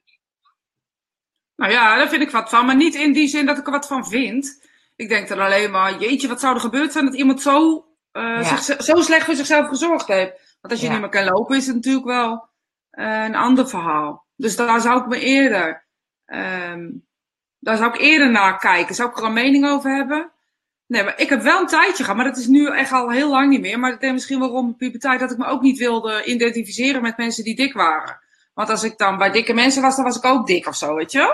Nou ja, daar vind ik wat van. Maar niet in die zin dat ik er wat van vind. Ik denk dan alleen maar, jeetje, wat zou er gebeurd zijn dat iemand zo, eh, Ja. zich- zo slecht voor zichzelf gezorgd heeft. Want als je Ja. niet meer kan lopen, is het natuurlijk wel eh, een ander verhaal. Dus daar zou ik me eerder, ehm, daar zou ik eerder naar kijken. Zou ik er een mening over hebben? Nee, maar ik heb wel een tijdje gehad, maar dat is nu echt al heel lang niet meer. Maar ik denk misschien wel rond mijn puberteit dat ik me ook niet wilde identificeren met mensen die dik waren. Want als ik dan bij dikke mensen was, dan was ik ook dik of zo, weet je wel?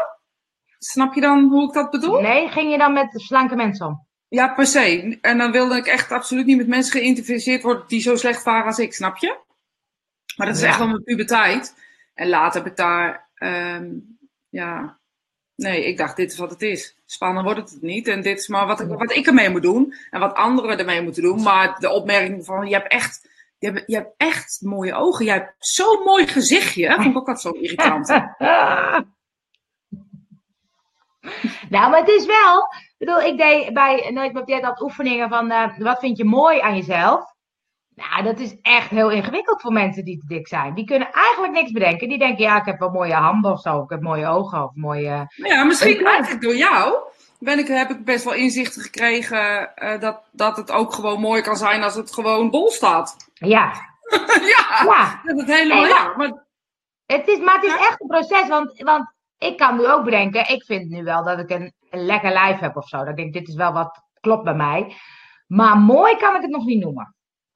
Snap je dan hoe ik dat bedoel? Nee, ging je dan met slanke mensen om? Ja, per se. En dan wilde ik echt absoluut niet met mensen geïdentificeerd worden die zo slecht waren als ik, snap je? Maar dat is Ja. echt wel mijn puberteit. En later heb ik daar, ehm, ja, nee, ik dacht, dit is wat het is. Spannend wordt het niet. En dit is maar wat ik, wat ik ermee moet doen. En wat anderen ermee moeten doen. Maar de opmerking van, je hebt echt, je hebt, je hebt echt mooie ogen. Je hebt zo'n mooi gezichtje. Vond ik ook altijd zo irritant. <laughs> nou, maar het is wel. Ik bedoel, ik deed bij Nooit meer dat oefeningen van eh, wat vind je mooi aan jezelf. Nou, dat is echt heel ingewikkeld voor mensen die te dik zijn. Die kunnen eigenlijk niks bedenken. Die denken, ja, ik heb wel mooie handen of zo. Ik heb mooie ogen of mooie... Nou ja, misschien eigenlijk door jou ben ik, heb ik best wel inzichten gekregen eh, dat, dat het ook gewoon mooi kan zijn als het gewoon bol staat. Ja, <laughs> ja, ja. dat het helemaal, ja. Maar, Het is, maar het is echt een proces, want, want ik kan nu ook bedenken, ik vind nu wel dat ik een, een lekker lijf heb of zo. Dat ik denk, dit is wel wat klopt bij mij. Maar mooi kan ik het nog niet noemen.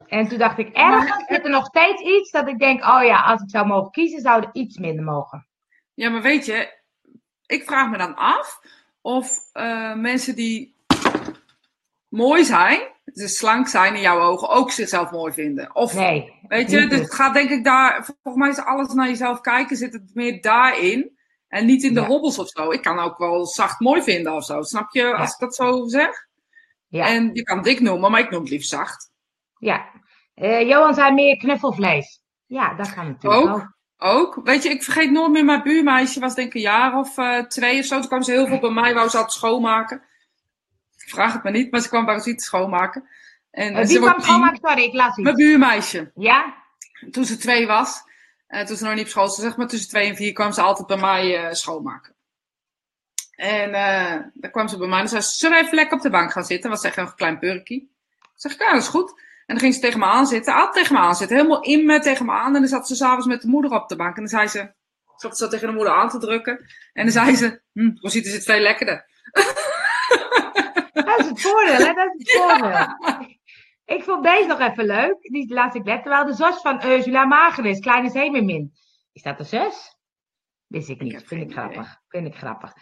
En toen dacht ik, ergens zit er nog steeds iets dat ik denk, oh ja, als ik zou mogen kiezen, zou er iets minder mogen. Ja, maar weet je, ik vraag me dan af of uh, mensen die mooi zijn, dus slank zijn in jouw ogen, ook zichzelf mooi vinden. Of, nee. Weet je, dus het gaat denk ik daar, volgens mij is alles naar jezelf kijken, zit het meer daarin. En niet in de ja. hobbels of zo. Ik kan ook wel zacht mooi vinden of zo. Snap je, als ik dat zo zeg? Ja. En je kan dik noemen, maar ik noem het liefst zacht. Ja. Uh, Johan zei meer knuffelvlees. Ja, dat kan natuurlijk ook. ook. Ook. Weet je, ik vergeet nooit meer mijn buurmeisje. Was denk ik een jaar of uh, twee of zo. Toen kwam ze heel veel bij mij. Wou ze altijd schoonmaken. Vraag het me niet, maar ze kwam bij ons iets schoonmaken. En, uh, wie kwam schoonmaken? Sorry, ik las iets. Mijn buurmeisje. Ja? Toen ze twee was. Uh, toen ze nog niet op school was. Zeg maar tussen twee en vier kwam ze altijd bij mij schoonmaken. En dan kwam ze bij mij en zei zullen we even lekker op de bank gaan zitten? Was echt een klein purkie. Zeg ik, ja, dat is goed. En dan ging ze tegen me aan zitten, altijd tegen me aan zitten, helemaal in me tegen me aan. En dan zat ze s'avonds met de moeder op de bank. En dan zei ze, zat ze tegen de moeder aan te drukken. En dan zei ze, hm, Rosita zit veel lekkerder. Dat is het voordeel, hè? Dat is het voordeel. Ja. <laughs> Ik vond deze nog even leuk. Die laat ik let. Terwijl de zus van Ursula mager is, kleine zeemermin. Is dat de zus? Wist ik niet. Ik vind ik grappig. Vind ik grappig.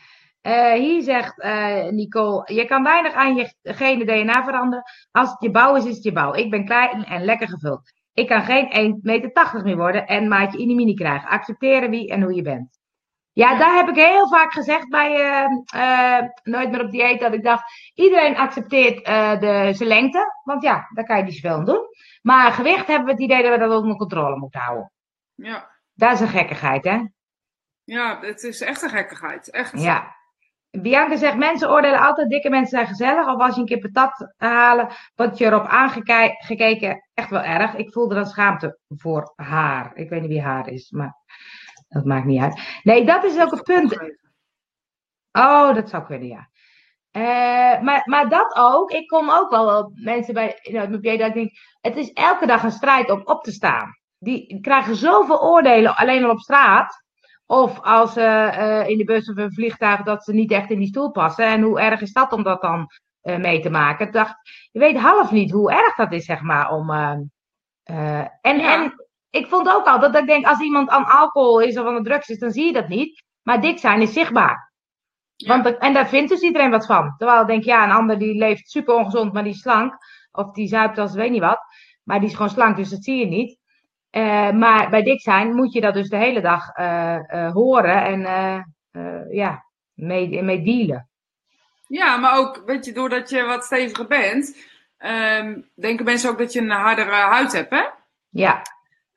Uh, hier zegt uh, Nicole, je kan weinig aan je gene DNA veranderen. Als het je bouw is, is het je bouw. Ik ben klein en lekker gevuld. Ik kan geen 1,80 meter meer worden en maatje in de mini krijgen. Accepteren wie en hoe je bent. Ja, ja. daar heb ik heel vaak gezegd bij uh, Nooit meer op dieet. Dat ik dacht, iedereen accepteert de, zijn lengte. Want ja, daar kan je niet zoveel aan doen. Maar gewicht hebben we het idee dat we dat onder controle moeten houden. Ja. Dat is een gekkigheid, hè? Ja, het is echt een gekkigheid. Echt. Ja. Bianca zegt, mensen oordelen altijd, dikke mensen zijn gezellig. Of als je een keer patat halen, wordt je erop aangekeken. Echt wel erg. Ik voelde dan schaamte voor haar. Ik weet niet wie haar is, maar dat maakt niet uit. Nee, dat is ook een punt. Oh, dat zou kunnen, ja. Uh, maar, maar dat ook. Ik kom ook wel mensen bij nou, dat ik denk, het is elke dag een strijd om op te staan. Die krijgen zoveel oordelen alleen al op straat. Of als ze uh, in de bus of een vliegtuig dat ze niet echt in die stoel passen. En hoe erg is dat om dat dan uh, mee te maken? Ik dacht, je weet half niet hoe erg dat is, zeg maar. Om, uh, en, ja. en ik vond ook al dat ik denk, als iemand aan alcohol is of aan de drugs is, dan zie je dat niet. Maar dik zijn is zichtbaar. Ja. Want, en daar vindt dus iedereen wat van. Terwijl ik denk, ja, een ander die leeft super ongezond, maar die is slank. Of die zuipt als weet niet wat. Maar die is gewoon slank, dus dat zie je niet. Uh, maar bij dik zijn moet je dat dus de hele dag uh, uh, horen en ja, mee, mee dealen. Ja, maar ook, weet je, doordat je wat steviger bent, um, denken mensen ook dat je een hardere huid hebt, hè? Ja.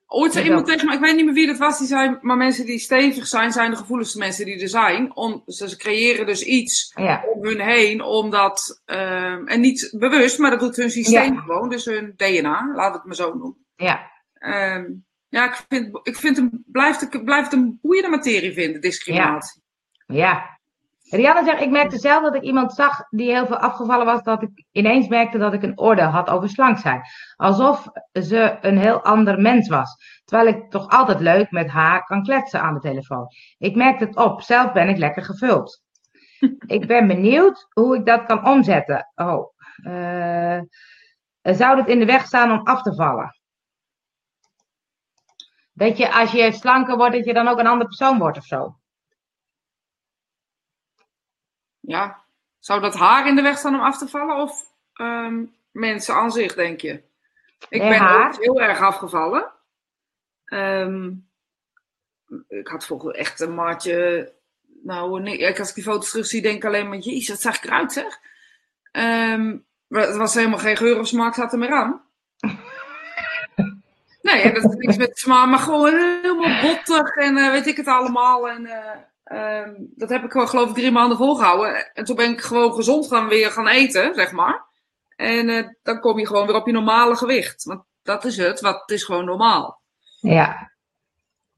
Ooit zei iemand tegen me, ik weet niet meer wie dat was, die zei, maar mensen die stevig zijn, zijn de gevoeligste mensen die er zijn. Om, ze creëren dus iets ja. om hun heen, omdat, um, en niet bewust, maar dat doet hun systeem ja. gewoon, dus hun DNA, laat het maar zo noemen. Ja. Um, ja, ik vind, ik vind hem, blijft, ik blijf het een boeiende materie vinden, discriminatie. Ja. ja. Rianne zegt, ik merkte zelf dat ik iemand zag die heel veel afgevallen was, dat ik ineens merkte dat ik een orde had over slank zijn. Alsof ze een heel ander mens was. Terwijl ik toch altijd leuk met haar kan kletsen aan de telefoon. Ik merkte het op, zelf ben ik lekker gevuld. <laughs> ik ben benieuwd hoe ik dat kan omzetten. Oh, uh, zou het in de weg staan om af te vallen? Dat je als je slanker wordt, dat je dan ook een andere persoon wordt of zo. Ja, zou dat haar in de weg staan om af te vallen of um, mensen aan zich, denk je? Ik nee, ben haar. ook heel erg afgevallen. Um, ik had vroeger echt een maatje. Nou, nee, als ik die foto's terug zie, denk ik alleen maar: Jezus, dat zag ik eruit, zeg. Um, het was helemaal geen geur of smaak, zat er meer aan. Nee, dat is niks met smaak, maar gewoon helemaal bottig en uh, weet ik het allemaal. En uh, um, dat heb ik gewoon, geloof ik, drie maanden volgehouden. En toen ben ik gewoon gezond gaan weer gaan eten, zeg maar. En uh, dan kom je gewoon weer op je normale gewicht. Want dat is het, wat het is gewoon normaal. Ja.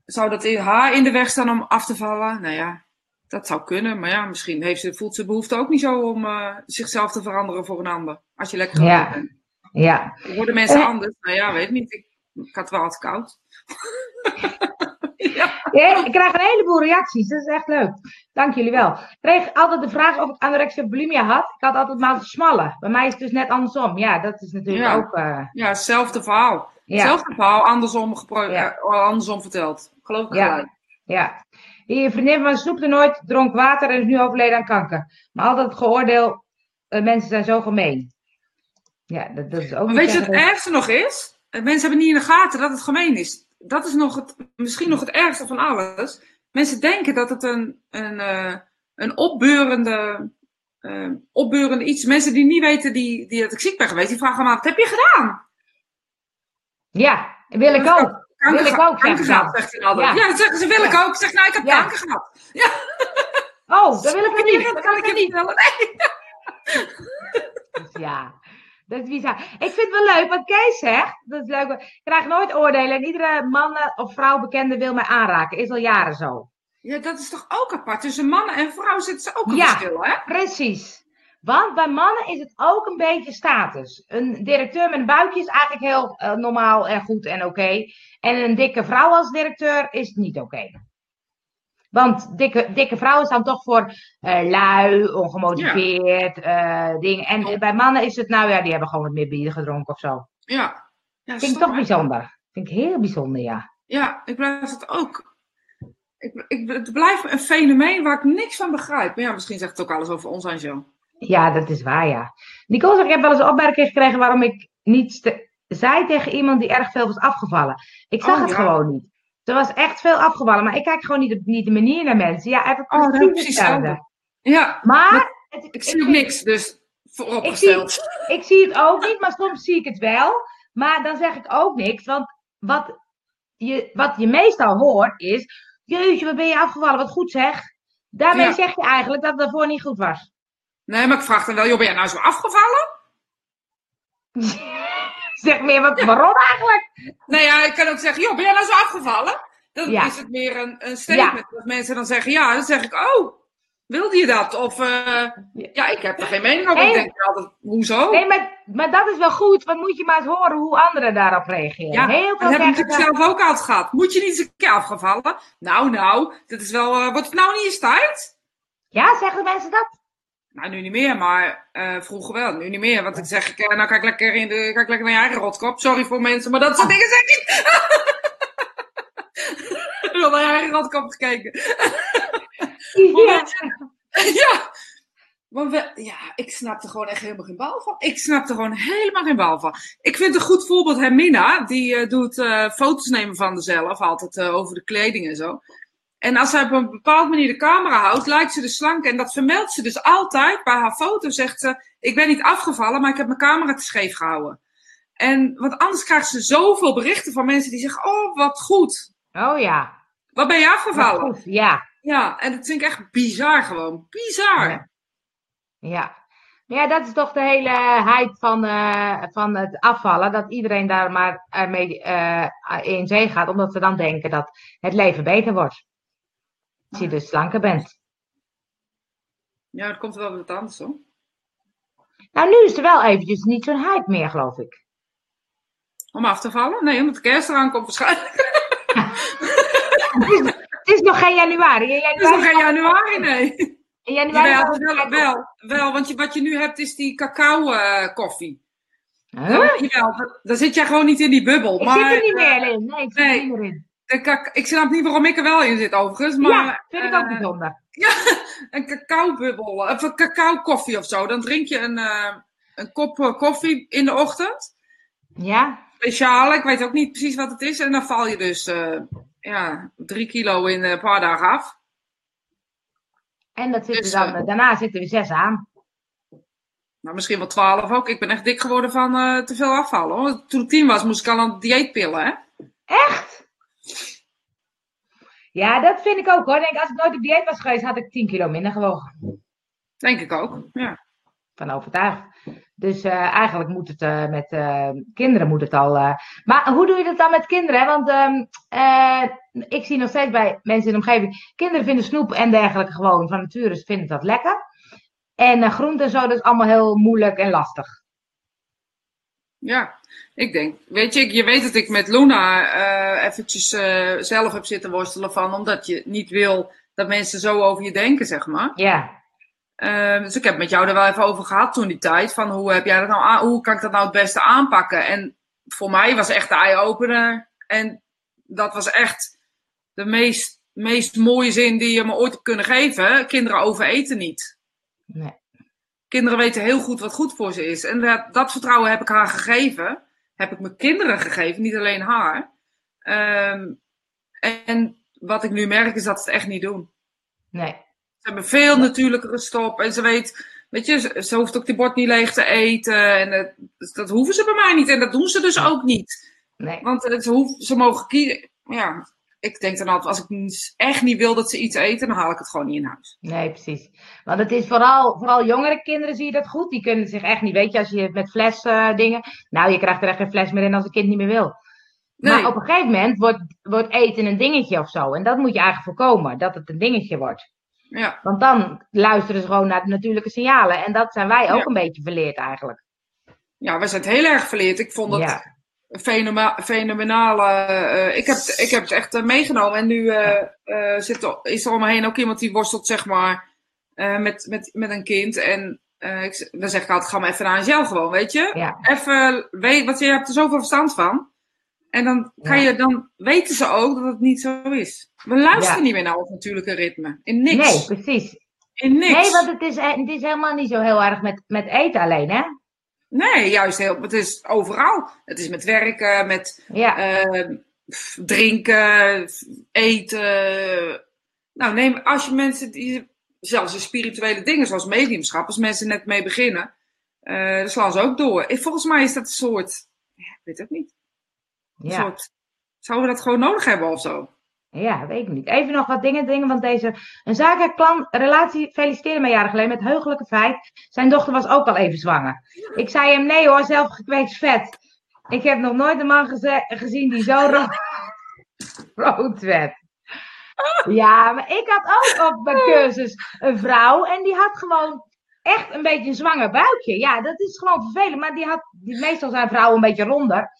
Zou dat in haar in de weg staan om af te vallen? Nou ja, dat zou kunnen. Maar ja, misschien heeft ze, voelt ze behoefte ook niet zo om zichzelf te veranderen voor een ander. Als je lekker ja. bent. Ja. Worden mensen anders? Nou ja, weet niet. Ik, ik had wel wat koud. <laughs> ja. Ja, ik krijg een heleboel reacties, dat is echt leuk. Dank jullie wel. Ik kreeg altijd de vraag of ik anorexia bulimia had. Ik had altijd maar smallen. Bij mij is het dus net andersom. Ja, dat is natuurlijk Ja. ook... eh, Ja, hetzelfde verhaal. ja. Hetzelfde verhaal, andersom, Ja. eh, andersom verteld. Geloof ik Ja. gelijk. Ja. Die vriendin van snoepte nooit, dronk water en is nu overleden aan kanker. Maar altijd het geoordeel, eh, mensen zijn zo gemeen. Ja, dat, dat is ook Maar weet je wat het ergste nog is? Eh, Mensen hebben niet in de gaten dat het gemeen is. Dat is nog het, misschien nog het ergste van alles. Mensen denken dat het een, een, eh, een opbeurende, eh, opbeurende iets. Mensen die niet weten die, die dat ik ziek ben geweest, die vragen me af, wat heb je gedaan? Ja, wil ik ook. Kanker, Wil ik ook, kanker zeggen gehad, ze. zegt ze altijd. Ja. Ja, dat zeggen ze, wil ik Ja. ook. Zeg, nou, ik heb Ja. kanker gehad. Oh, dat wil ik <laughs> niet. dat kan ik je niet vertellen. Nee. Dus ja, dat is bizar. Ik vind het wel leuk wat Kees zegt. Dat is leuk. Ik krijg nooit oordelen. En iedere man of vrouw bekende wil mij aanraken. Is al jaren zo. Ja, dat is toch ook apart. Tussen mannen en vrouwen zit ze ook een Ja. verschil, hè? Precies. Want bij mannen is het ook een beetje status. Een directeur met een buikje is eigenlijk heel eh, normaal en goed en oké. En een dikke vrouw als directeur is niet oké. Want dikke, dikke vrouwen staan toch voor eh, lui, ongemotiveerd, eh, dingen. En bij mannen is het, nou ja, die hebben gewoon wat meer bier gedronken of zo. Ja. ja Vind ik toch bijzonder. Vind ik heel bijzonder, ja. Ja, ik blijf het ook. Ik, ik, het blijft een fenomeen waar ik niks van begrijp. Maar ja, misschien zegt het ook alles over ons Jo. Ja, dat is waar, ja. Nicole zegt, ik heb wel eens een opmerking gekregen waarom ik niets te- zei tegen iemand die erg veel was afgevallen. Ik zag Oh, het ja. gewoon niet. Er was echt veel afgevallen, maar ik kijk gewoon niet op niet de manier naar mensen. Ja, even Oh, precies hetzelfde. Ja, Maar het- ik zie ook niks, dus vooropgesteld. Ik zie het ook niet, maar soms zie ik het wel. Maar dan zeg ik ook niks, want wat je, wat je meestal hoort is... Jeetje, wat ben je afgevallen, wat goed zeg. Daarmee Ja. zeg je eigenlijk dat het daarvoor niet goed was. Nee, maar ik vraag dan wel, joh, ben jij nou zo afgevallen? <laughs> zeg meer, wat, waarom eigenlijk? Nee, ja, ik kan ook zeggen, joh, ben jij nou zo afgevallen? Dan Ja. is het meer een, een statement. Als mensen dan zeggen ja, dan zeg ik, oh, wilde je dat? Of, eh, ja, ik heb er geen mening over. Ik denk altijd, hoezo? Nee, maar, maar dat is wel goed, want moet je maar eens horen hoe anderen daarop reageren. Ja, Heel dat heb ik zelf ook altijd gehad. Moet je niet eens een keer afgevallen? Nou, nou, dat is wel, eh, wordt het nou niet eens tijd? Ja, zeggen mensen dat? Nou, nu niet meer, maar eh, vroeger wel. Nu niet meer, want dan zeg ik, eh, nou kijk lekker, in de, kijk lekker naar je eigen rotkop. Sorry voor mensen, maar dat soort dingen zeg ik niet. <laughs> Ik heb naar je eigen rotkop gekeken. Ja. we, ja, ik snap er gewoon echt helemaal geen bal van. Ik snap er gewoon helemaal geen bal van. Ik vind een goed voorbeeld Hermina. Die eh, doet foto's nemen van zichzelf. Altijd over de kleding en zo. En als zij op een bepaalde manier de camera houdt, lijkt ze dus slank. En dat vermeldt ze dus altijd. Bij haar foto zegt ze, ik ben niet afgevallen, maar ik heb mijn camera te scheef gehouden. En, want anders krijgt ze zoveel berichten van mensen die zeggen, oh, wat goed. Oh ja. Wat ben je afgevallen? goed, Ja. Ja, en dat vind ik echt bizar gewoon. Bizar. Ja. Ja. Ja, dat is toch de hele hype van, eh, van het afvallen. Dat iedereen daar maar ermee eh, in zee gaat. Omdat ze dan denken dat het leven beter wordt. Als je dus slanker bent. Ja, dat komt wel wat anders hoor. Nou, nu is er wel eventjes niet zo'n hype meer, geloof ik. Om af te vallen? Nee, omdat de kerst eraan komt waarschijnlijk. <laughs> Het is, het is nog geen januari. In Het is nog geen januari, nee. in januari wel, wel, wel, want je, wat je nu hebt is die cacao eh, koffie. Huh? Dat- daar zit jij gewoon niet in die bubbel. Ik maar, zit er niet eh, meer in. Nee, ik zit nee. er niet meer in. De ik snap niet waarom ik er wel in zit overigens. Maar, ja, vind ik ook eh, bijzonder. <laughs> een cacaobubbel, of een cacao koffie of zo. Dan drink je een, eh, een kop eh, koffie in de ochtend. Ja? Speciaal, ik weet ook niet precies wat het is. En dan val je dus eh, ja, drie kilo in een paar dagen af. En dat zit Dus, dan, daarna zitten we zes aan. Nou, misschien wel twaalf ook. Ik ben echt dik geworden van te veel afvallen. Hoor. Toen ik tien was, moest ik al aan dieetpillen. Hè? Echt? Ja, dat vind ik ook hoor. Denk, als ik nooit op dieet was geweest, had ik 10 kilo minder gewogen. Denk ik ook. Ja. Van overtuigd. Dus eh, eigenlijk moet het eh, met eh, kinderen moet het al. Maar hoe doe je dat dan met kinderen? hè? Want ehm, eh, ik zie nog steeds bij mensen in de omgeving. Kinderen vinden snoep en dergelijke gewoon van nature vinden dat lekker. En uh, groente en zo, dat is allemaal heel moeilijk en lastig. Ja, ik denk, weet je, je weet dat ik met Luna uh, eventjes uh, zelf heb zitten worstelen van, omdat je niet wil dat mensen zo over je denken, zeg maar. Ja. Uh, dus ik heb met jou er wel even over gehad toen die tijd, van hoe heb jij dat nou, aan, hoe kan ik dat nou het beste aanpakken? En voor mij was echt de eye-opener en dat was echt de meest, meest mooie zin die je me ooit hebt kunnen geven. Kinderen overeten niet. Nee. Kinderen weten heel goed wat goed voor ze is. En dat, dat vertrouwen heb ik haar gegeven. Heb ik mijn kinderen gegeven, niet alleen haar. Um, en wat ik nu merk is dat ze het echt niet doen. Nee. Ze hebben veel natuurlijkere stop. En ze weet, weet je, ze hoeft ook die bord niet leeg te eten. En dat, dat hoeven ze bij mij niet. En dat doen ze dus ook niet. Nee. Want ze, hoeven, ze mogen kiezen. Ja, ik denk dan altijd, als ik echt niet wil dat ze iets eten, dan haal ik het gewoon niet in huis. Nee, precies. Want het is vooral, vooral jongere kinderen zie je dat goed. Die kunnen zich echt niet, weet je, als je met fles uh, dingen. Nou, je krijgt er echt geen fles meer in als een kind niet meer wil. Nee. Maar op een gegeven moment wordt, wordt eten een dingetje of zo. En dat moet je eigenlijk voorkomen, dat het een dingetje wordt. Ja. Want dan luisteren ze gewoon naar de natuurlijke signalen. En dat zijn wij ook ja. een beetje verleerd eigenlijk. Ja, we zijn het heel erg verleerd. Ik vond dat ja. Fenomenale. Uh, ik, heb, ik heb het echt uh, meegenomen. En nu uh, zit er, is er om me heen ook iemand die worstelt, zeg maar, met, met, met een kind. En ik, dan zeg ik altijd: ga maar even naar Angel gewoon, weet je? Ja. Even, weet, want je hebt er zoveel verstand van. En dan, kan je, dan weten ze ook dat het niet zo is. We luisteren ja. niet meer naar ons natuurlijke ritme. In niks. Nee, precies. In niks. Nee, want het is, het is helemaal niet zo heel erg met, met eten alleen, hè? Nee, juist heel. Het is overal. Het is met werken, met ja. uh, drinken, eten. Nou, neem als je mensen die, zelfs de spirituele dingen zoals mediumschap, als mensen net mee beginnen, uh, dan slaan ze ook door. Volgens mij is dat een soort, ja, ik weet het niet. Een Ja. soort, zouden we dat gewoon nodig hebben of zo? Ja, weet ik niet. Even nog wat dingen, dingen want deze... Een klant, relatie, feliciteerde mij jaren geleden met heugelijke feit. Zijn dochter was ook al even zwanger. Ik zei hem, nee hoor, zelf gekweekt vet. Ik heb nog nooit een man geze- gezien die zo ro <laughs> rood werd. Ja, maar ik had ook op mijn cursus een vrouw en die had gewoon echt een beetje een zwanger buikje. Ja, dat is gewoon vervelend, maar die had, die, meestal zijn vrouwen een beetje ronder.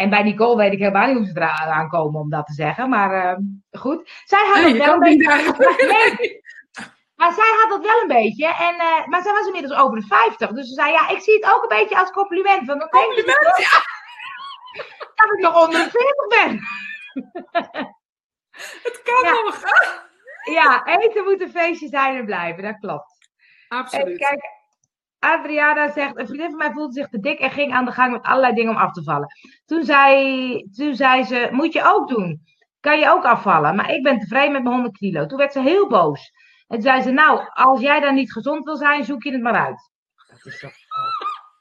En bij Nicole weet ik helemaal niet hoe ze eraan komen om dat te zeggen. Maar uh, goed. Zij had Nee, het wel een beetje. <laughs> Nee, maar zij had dat wel een beetje. En, uh, maar zij was inmiddels over de 50. Dus ze zei: Ja, ik zie het ook een beetje als compliment. Want dan denk Compliment, ja. <laughs> dat ik nog onder de 40 ben. <laughs> Het kan Ja. nog. Ja, eten moet een feestje zijn en blijven. Dat klopt. En Absoluut. kijk, Adriana zegt, een vriendin van mij voelde zich te dik en ging aan de gang met allerlei dingen om af te vallen. Toen zei, toen zei ze, moet je ook doen. Kan je ook afvallen, maar ik ben tevreden met mijn 100 kilo. Toen werd ze heel boos. En toen zei ze, nou, als jij dan niet gezond wil zijn, zoek je het maar uit. Dat is toch...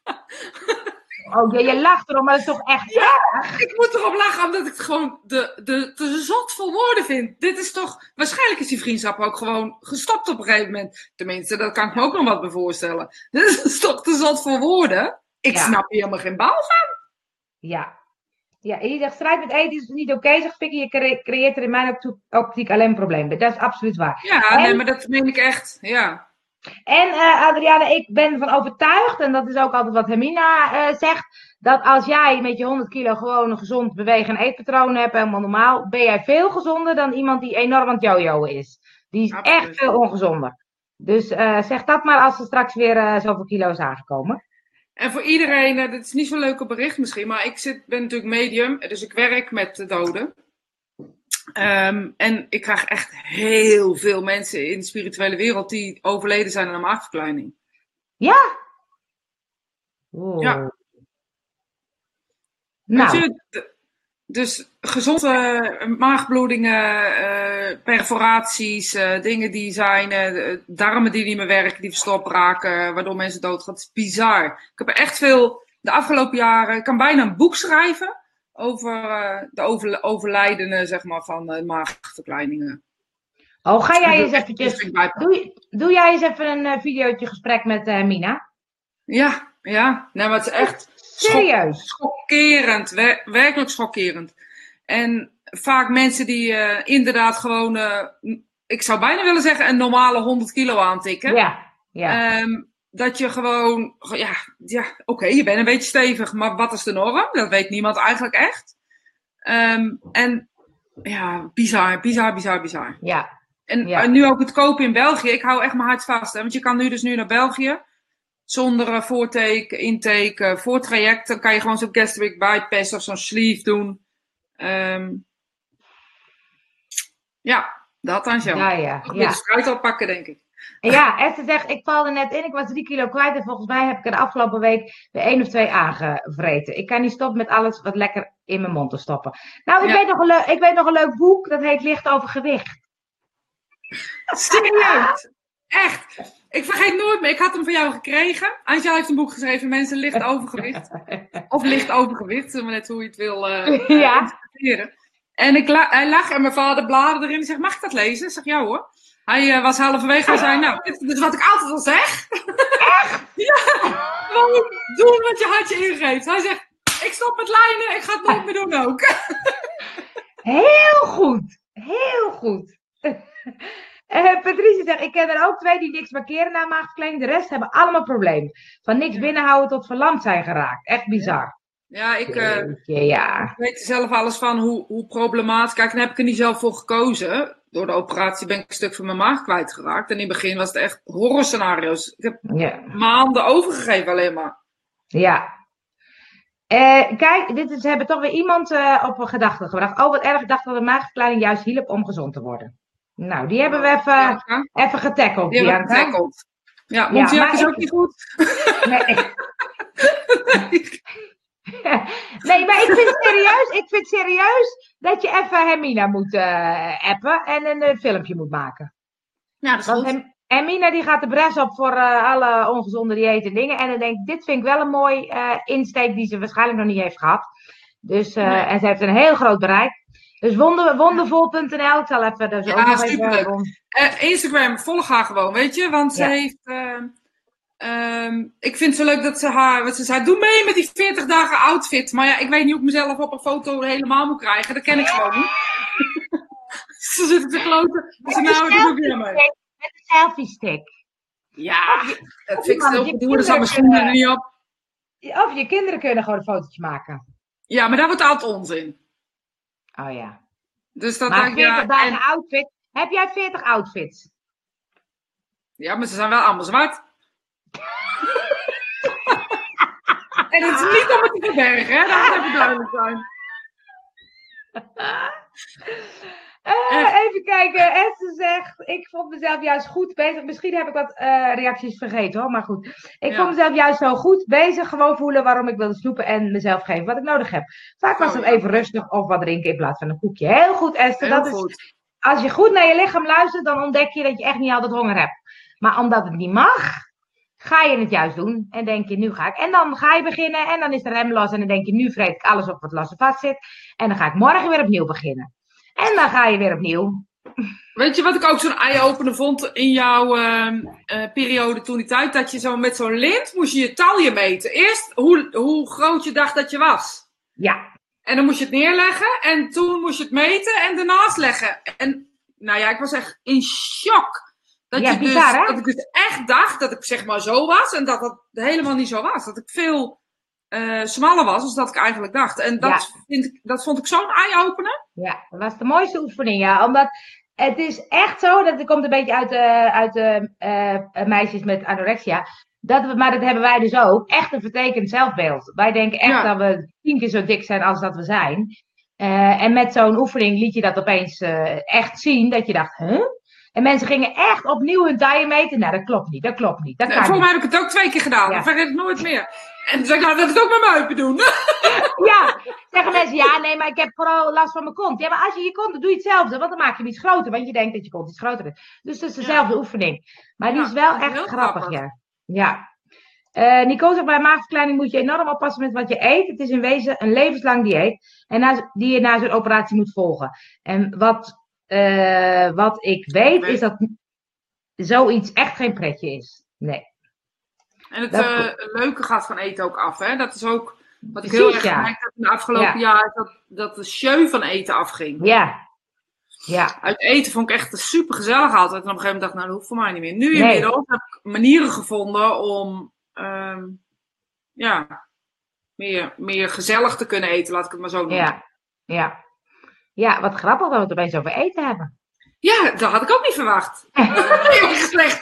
<laughs> Oh, ja, je lacht erom, maar dat is toch echt erg? Ik moet erop lachen omdat ik het gewoon de, de, te zot voor woorden vind. Dit is toch. Waarschijnlijk is die vriendschap ook gewoon gestopt op een gegeven moment. Tenminste, dat kan ik me ook nog wat bij voorstellen. <laughs> Dit is toch te zot voor woorden? Ik Ja. snap hier helemaal geen bal van. Ja. Ja, en je zegt, strijd met eten is niet oké, zegt Pikkie. Je cre- creëert er in mijn optiek alleen problemen. Dat is absoluut waar. Ja, En- nee, maar dat meen ik echt. Ja. En eh Adriana, ik ben ervan overtuigd, en dat is ook altijd wat Hermina eh, zegt, dat als jij met je 100 kilo gewoon een gezond bewegen- en eetpatroon hebt, helemaal normaal, ben jij veel gezonder dan iemand die enorm aan het jojoen is. Die is Absoluut. echt veel ongezonder. Dus eh, zeg dat maar als er straks weer zoveel kilo is aangekomen. En voor iedereen, dit is niet zo'n leuke bericht misschien, maar ik zit, ben natuurlijk medium, dus ik werk met de doden. Ehm, en ik krijg echt heel veel mensen in de spirituele wereld die overleden zijn aan een maagverkleining. Ja? Oeh. Ja. Nou, je, dus gezonde eh, maagbloedingen, eh, perforaties, eh, dingen die zijn, darmen die niet meer werken, die verstopt raken, waardoor mensen doodgaan. Het is bizar. Ik heb er echt veel, de afgelopen jaren, ik kan bijna een boek schrijven over eh, de over, overlijdenen, zeg maar, van maagverkleiningen. oh, ga jij eens Dus eventjes, ik bij- doe, doe jij eens even een eh, videootje gesprek met eh Mina? Ja, ja, nee, maar het is echt Serieus? schokkerend, wer- werkelijk schokkerend. En vaak mensen die inderdaad gewoon, ik zou bijna willen zeggen, een normale 100 kilo aantikken. Ja, ja. Ehm, dat je gewoon, ja, ja oké, je bent een beetje stevig, maar wat is de norm? Dat weet niemand eigenlijk echt. Ehm, en ja, bizar, bizar, bizar, bizar. Ja. En, Ja. en nu ook het kopen in België. Ik hou echt mijn hart vast. Hè? Want je kan nu dus nu naar België. Zonder eh, voortake, intake, eh, voortraject. Dan kan je gewoon zo'n gastric bypass of zo'n sleeve doen. Ehm, ja, dat dan zo. Ja, ja. Ja. de fruit al pakken, denk ik. Ja, Esther zegt, ik valde net in, ik was drie kilo kwijt en volgens mij heb ik er de afgelopen week weer één of twee aangevreten. Ik kan niet stoppen met alles wat lekker in mijn mond te stoppen. Nou, ik, Ja. weet, nog een leuk, ik weet nog een leuk boek, dat heet Licht over gewicht. Serieus. Echt. Ik vergeet nooit meer. Ik had hem van jou gekregen. Angela heeft een boek geschreven, Mensen licht overgewicht. Of licht overgewicht, zeg maar net hoe je het wil eh, <laughs> Ja. En ik la- hij lag en mijn vader bladerde erin. Ik zeg, mag ik dat lezen? Ik zeg, ja hoor. Hij eh, was halverwege. Hij zei, nou, dit is wat ik altijd al zeg. Echt? <laughs> ja. Gewoon doen wat je hartje ingeeft. Hij zegt, ik stop met lijnen. Ik ga het nooit meer doen ook. <laughs> Heel goed, heel goed. <laughs> Eh Patricia zegt, ik ken er ook twee die niks markeren na maagverkleining. De rest hebben allemaal problemen. Van niks binnenhouden tot verlamd zijn geraakt. Echt bizar. Ja, ik... eh, ja. Weet er zelf alles van hoe, hoe problematisch. Kijk, dan heb ik er niet zelf voor gekozen. Door de operatie ben ik een stuk van mijn maag kwijtgeraakt. En in het begin was het echt horrorscenario's. Ik heb ja. maanden overgegeven alleen maar. Ja. Eh, kijk, dit is, ze hebben toch weer iemand eh, op een gedachte gebracht. Oh, wat erg, ik dacht dat de maagverkleining juist hielp om gezond te worden. Nou, die hebben we even, Ja, even getackled, die hebben we getackled. Ja, Montiac maar is ik- ook niet <laughs> goed. <laughs> <laughs> Nee. <laughs> nee, maar ik vind serieus, ik vind serieus dat je even Hermina moet eh, appen en een eh, filmpje moet maken. Ja, dat is Want goed. Hem- Hermina die gaat de bres op voor eh, alle ongezonde diëten en dingen. En dan denk ik, dit vind ik wel een mooi insteek die ze waarschijnlijk nog niet heeft gehad. Dus, Nee. En ze heeft een heel groot bereik. Dus wonder, wondervol.nl, ik zal even... Dus Ja, superleuk. even Instagram, volg haar gewoon, weet je. Want ze heeft... ehm, ik vind het zo leuk dat ze haar... Wat ze zei, doe mee met die 40 dagen outfit. Maar ja, ik weet niet hoe ik mezelf op een foto helemaal moet krijgen. Dat ken ik gewoon niet. <laughs> ze zitten te kloten. Dus nou, doe ik weer mee. met een selfie stick. Ja, dat vind ik er staan mijn kinderen schoenen niet op. Of je kinderen kunnen gewoon een fotootje maken. Ja, maar daar wordt altijd onzin. Oh ja. Dus dat Maar denk ik, 40 ja, dagen en, outfit. Heb jij 40 outfits? ja, maar ze zijn wel allemaal zwart. En het is niet om het te verbergen, hè? Dat moet even duidelijk zijn. <laughs> Echt. even kijken. Esther zegt, ik vond mezelf juist goed bezig. Misschien heb ik wat eh, reacties vergeten hoor, maar goed. Ik Ja. vond mezelf juist zo goed bezig. Gewoon voelen waarom ik wilde snoepen en mezelf geven wat ik nodig heb. Vaak was Oh, het ja. even rustig of wat drinken in plaats van een koekje. Heel goed Esther. Heel dat is, als je goed naar je lichaam luistert, dan ontdek je dat je echt niet altijd honger hebt. Maar omdat het niet mag, ga je het juist doen. En denk je, nu ga ik. En dan ga je beginnen en dan is de rem los. En dan denk je, nu vreet ik alles op wat los en vast zit. En dan ga ik morgen weer opnieuw beginnen. En dan ga je weer opnieuw. Weet je wat ik ook zo'n eye-opener vond in jouw ehm, eh, periode toen die tijd? Dat je zo met zo'n lint moest je je talje meten. Eerst hoe, hoe groot je dacht dat je was. Ja, En dan moest je het neerleggen en toen moest je het meten en ernaast leggen. En nou ja, ik was echt in shock. Dat, Ja, je dus, bizar, dat ik dus echt dacht dat ik zeg maar zo was en dat dat helemaal niet zo was. Dat ik veel eh, smaller was dan dat ik eigenlijk dacht. En dat, vind ik, dat vond ik zo'n eye-opener. ja, dat was de mooiste oefening. Ja, omdat het is echt zo, dat het komt een beetje uit de, uit de eh, meisjes met anorexia. Dat we, maar dat hebben wij dus ook. Echt een vertekend zelfbeeld. Wij denken echt Ja. dat we tien keer zo dik zijn als dat we zijn. Eh, en met zo'n oefening liet je dat opeens eh, echt zien. Dat je dacht, huh? En mensen gingen echt opnieuw hun taille meten. Nou, dat klopt niet. Dat klopt niet. Dat kan voor niet. mij heb ik het ook twee keer gedaan. Ja. Dat vergeet ik nooit meer. En toen zei ik, nou, dat ik het ook met mijn heupen doen. <laughs> Ja, zeggen mensen, ja, nee, maar ik heb vooral last van mijn kont. Ja, maar als je je kont, dan doe je hetzelfde, want dan maak je hem iets groter, want je denkt dat je kont iets groter is. Dus het is dezelfde oefening. Maar die Ja, is wel echt grappig, grappig. ja. Ja. Eh Nico zegt, bij maagverkleining moet je enorm oppassen met wat je eet. Het is in wezen een levenslang dieet en na, die je na zo'n operatie moet volgen. En wat, eh, wat ik weet, is dat zoiets echt geen pretje is. Nee. En het eh, klopt. leuke gaat van eten ook af. Hè? Dat is ook wat ik heel erg ja. gemerkt heb in de afgelopen Ja. jaar. Dat, dat de show van eten afging. Ja, Ja. Uit eten vond ik echt super gezellig altijd. En op een gegeven moment dacht ik, nou, dat hoeft voor mij niet meer. Nu Nee. inmiddels heb ik manieren gevonden om, ehm, ja, meer, meer gezellig te kunnen eten, laat ik het maar zo noemen. Ja. Ja. Ja, wat grappig dat we het opeens over eten hebben. Ja, dat had ik ook niet verwacht. <laughs> Heel slecht.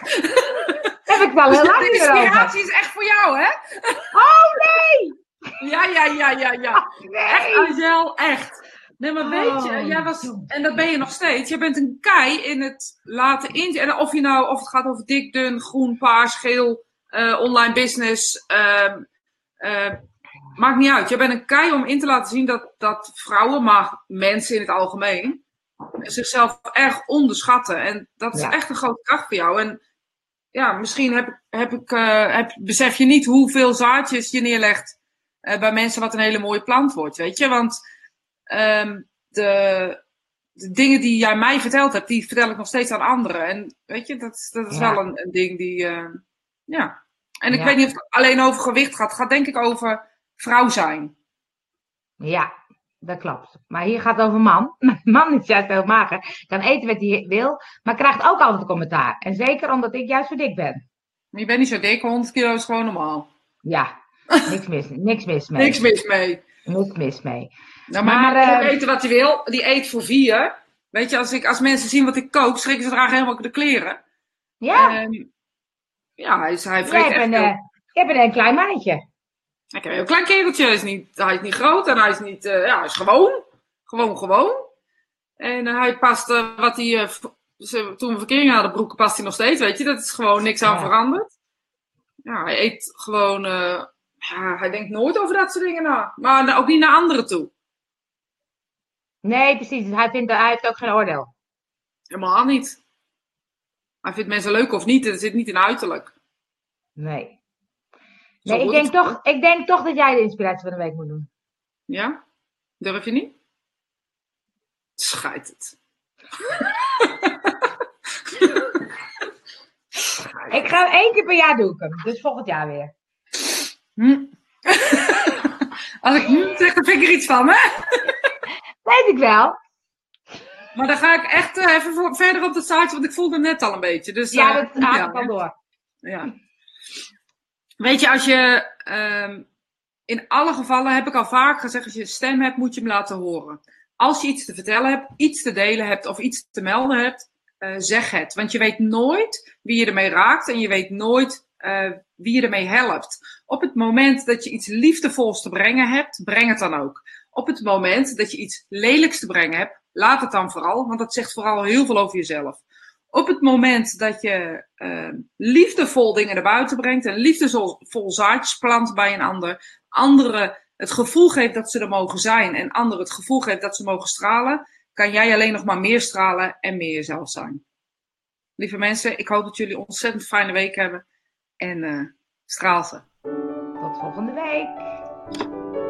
Heb ik wel heel <laughs> lang De inspiratie is echt voor jou, hè? <laughs> Oh nee! Ja, ja, ja, ja, ja. Echt, Nee! Angel, echt. Nee, maar weet je, Oh, jij was, en dat ben je nog steeds, je bent een kei in het laten in. En of je nou, of het gaat over dik, dun, groen, paars, geel, eh, online business, eh, maakt niet uit. Je bent een kei om in te laten zien dat, dat vrouwen, maar mensen in het algemeen, zichzelf erg onderschatten. En dat is Ja. echt een grote kracht voor jou. En ja, misschien heb, ik- heb ik, eh, heb, besef je niet hoeveel zaadjes je neerlegt eh, bij mensen wat een hele mooie plant wordt, weet je. Want ehm, de, de dingen die jij mij verteld hebt, die vertel ik nog steeds aan anderen. En weet je, dat, is- dat is Ja. wel een, een ding die, eh, ja. En ik Ja. weet niet of het alleen over gewicht gaat. Het gaat denk ik over vrouw zijn. Ja, dat klopt. Maar hier gaat het over man. <laughs> Man is juist heel mager. Kan eten wat hij wil, maar krijgt ook altijd een commentaar. En zeker omdat ik juist zo dik ben. Maar je bent niet zo dik, 100 kilo is gewoon normaal. Ja, <laughs> niks mis, niks mis mee. Niks mis mee. Niks mis mee. Nou, Maar, maar, mag eh, eten wat hij wil. Die eet voor vier. Weet je, als, ik, als mensen zien wat ik kook, schrikken ze dragen helemaal de kleren. Ja, Ehm, ja, hij, hij jij vreet hebt echt een, veel. eh, jij bent een klein mannetje. Ik heb een heel klein kereltje. Hij is niet, hij is niet groot en hij is niet... eh, ja, hij is gewoon. Gewoon, gewoon. En eh, hij past eh, wat hij... toen we verkering hadden, broeken past hij nog steeds, weet je. Dat is gewoon niks aan Ja. veranderd. Ja, hij eet gewoon... ja, hij denkt nooit over dat soort dingen na. Maar ook niet naar anderen toe. Nee, precies. Hij, vindt, hij heeft ook geen oordeel. Helemaal niet. Hij vindt mensen leuk of niet. Het zit niet in uiterlijk. Nee. Nee, ik denk, toch, ik denk toch dat jij de inspiratie van de week moet doen. Ja? Durf je niet? Schijt het. Ik ga hem één keer per jaar doen. hem. Dus volgend jaar weer. Hm. Als ik hm zeg, dan vind ik er iets van, hè? Weet ik wel. Maar dan ga ik echt eh, even verder op het zaadje, want ik voelde net al een beetje. Dus, Ja, eh, dat haakt ja, al door. ja. Weet je, als je... ehm, in alle gevallen heb ik al vaak gezegd, als je een stem hebt, moet je hem laten horen. Als je iets te vertellen hebt, iets te delen hebt of iets te melden hebt, eh, zeg het. Want je weet nooit wie je ermee raakt en je weet nooit eh, wie je ermee helpt. Op het moment dat je iets liefdevols te brengen hebt, breng het dan ook. Op het moment dat je iets lelijks te brengen hebt, laat het dan vooral, want dat zegt vooral heel veel over jezelf. Op het moment dat je eh, liefdevol dingen naar buiten brengt en liefdevol zaadjes plant bij een ander, anderen het gevoel geeft dat ze er mogen zijn en anderen het gevoel geeft dat ze mogen stralen, kan jij alleen nog maar meer stralen en meer jezelf zijn. Lieve mensen, ik hoop dat jullie een ontzettend fijne week hebben en eh straal ze. Tot volgende week.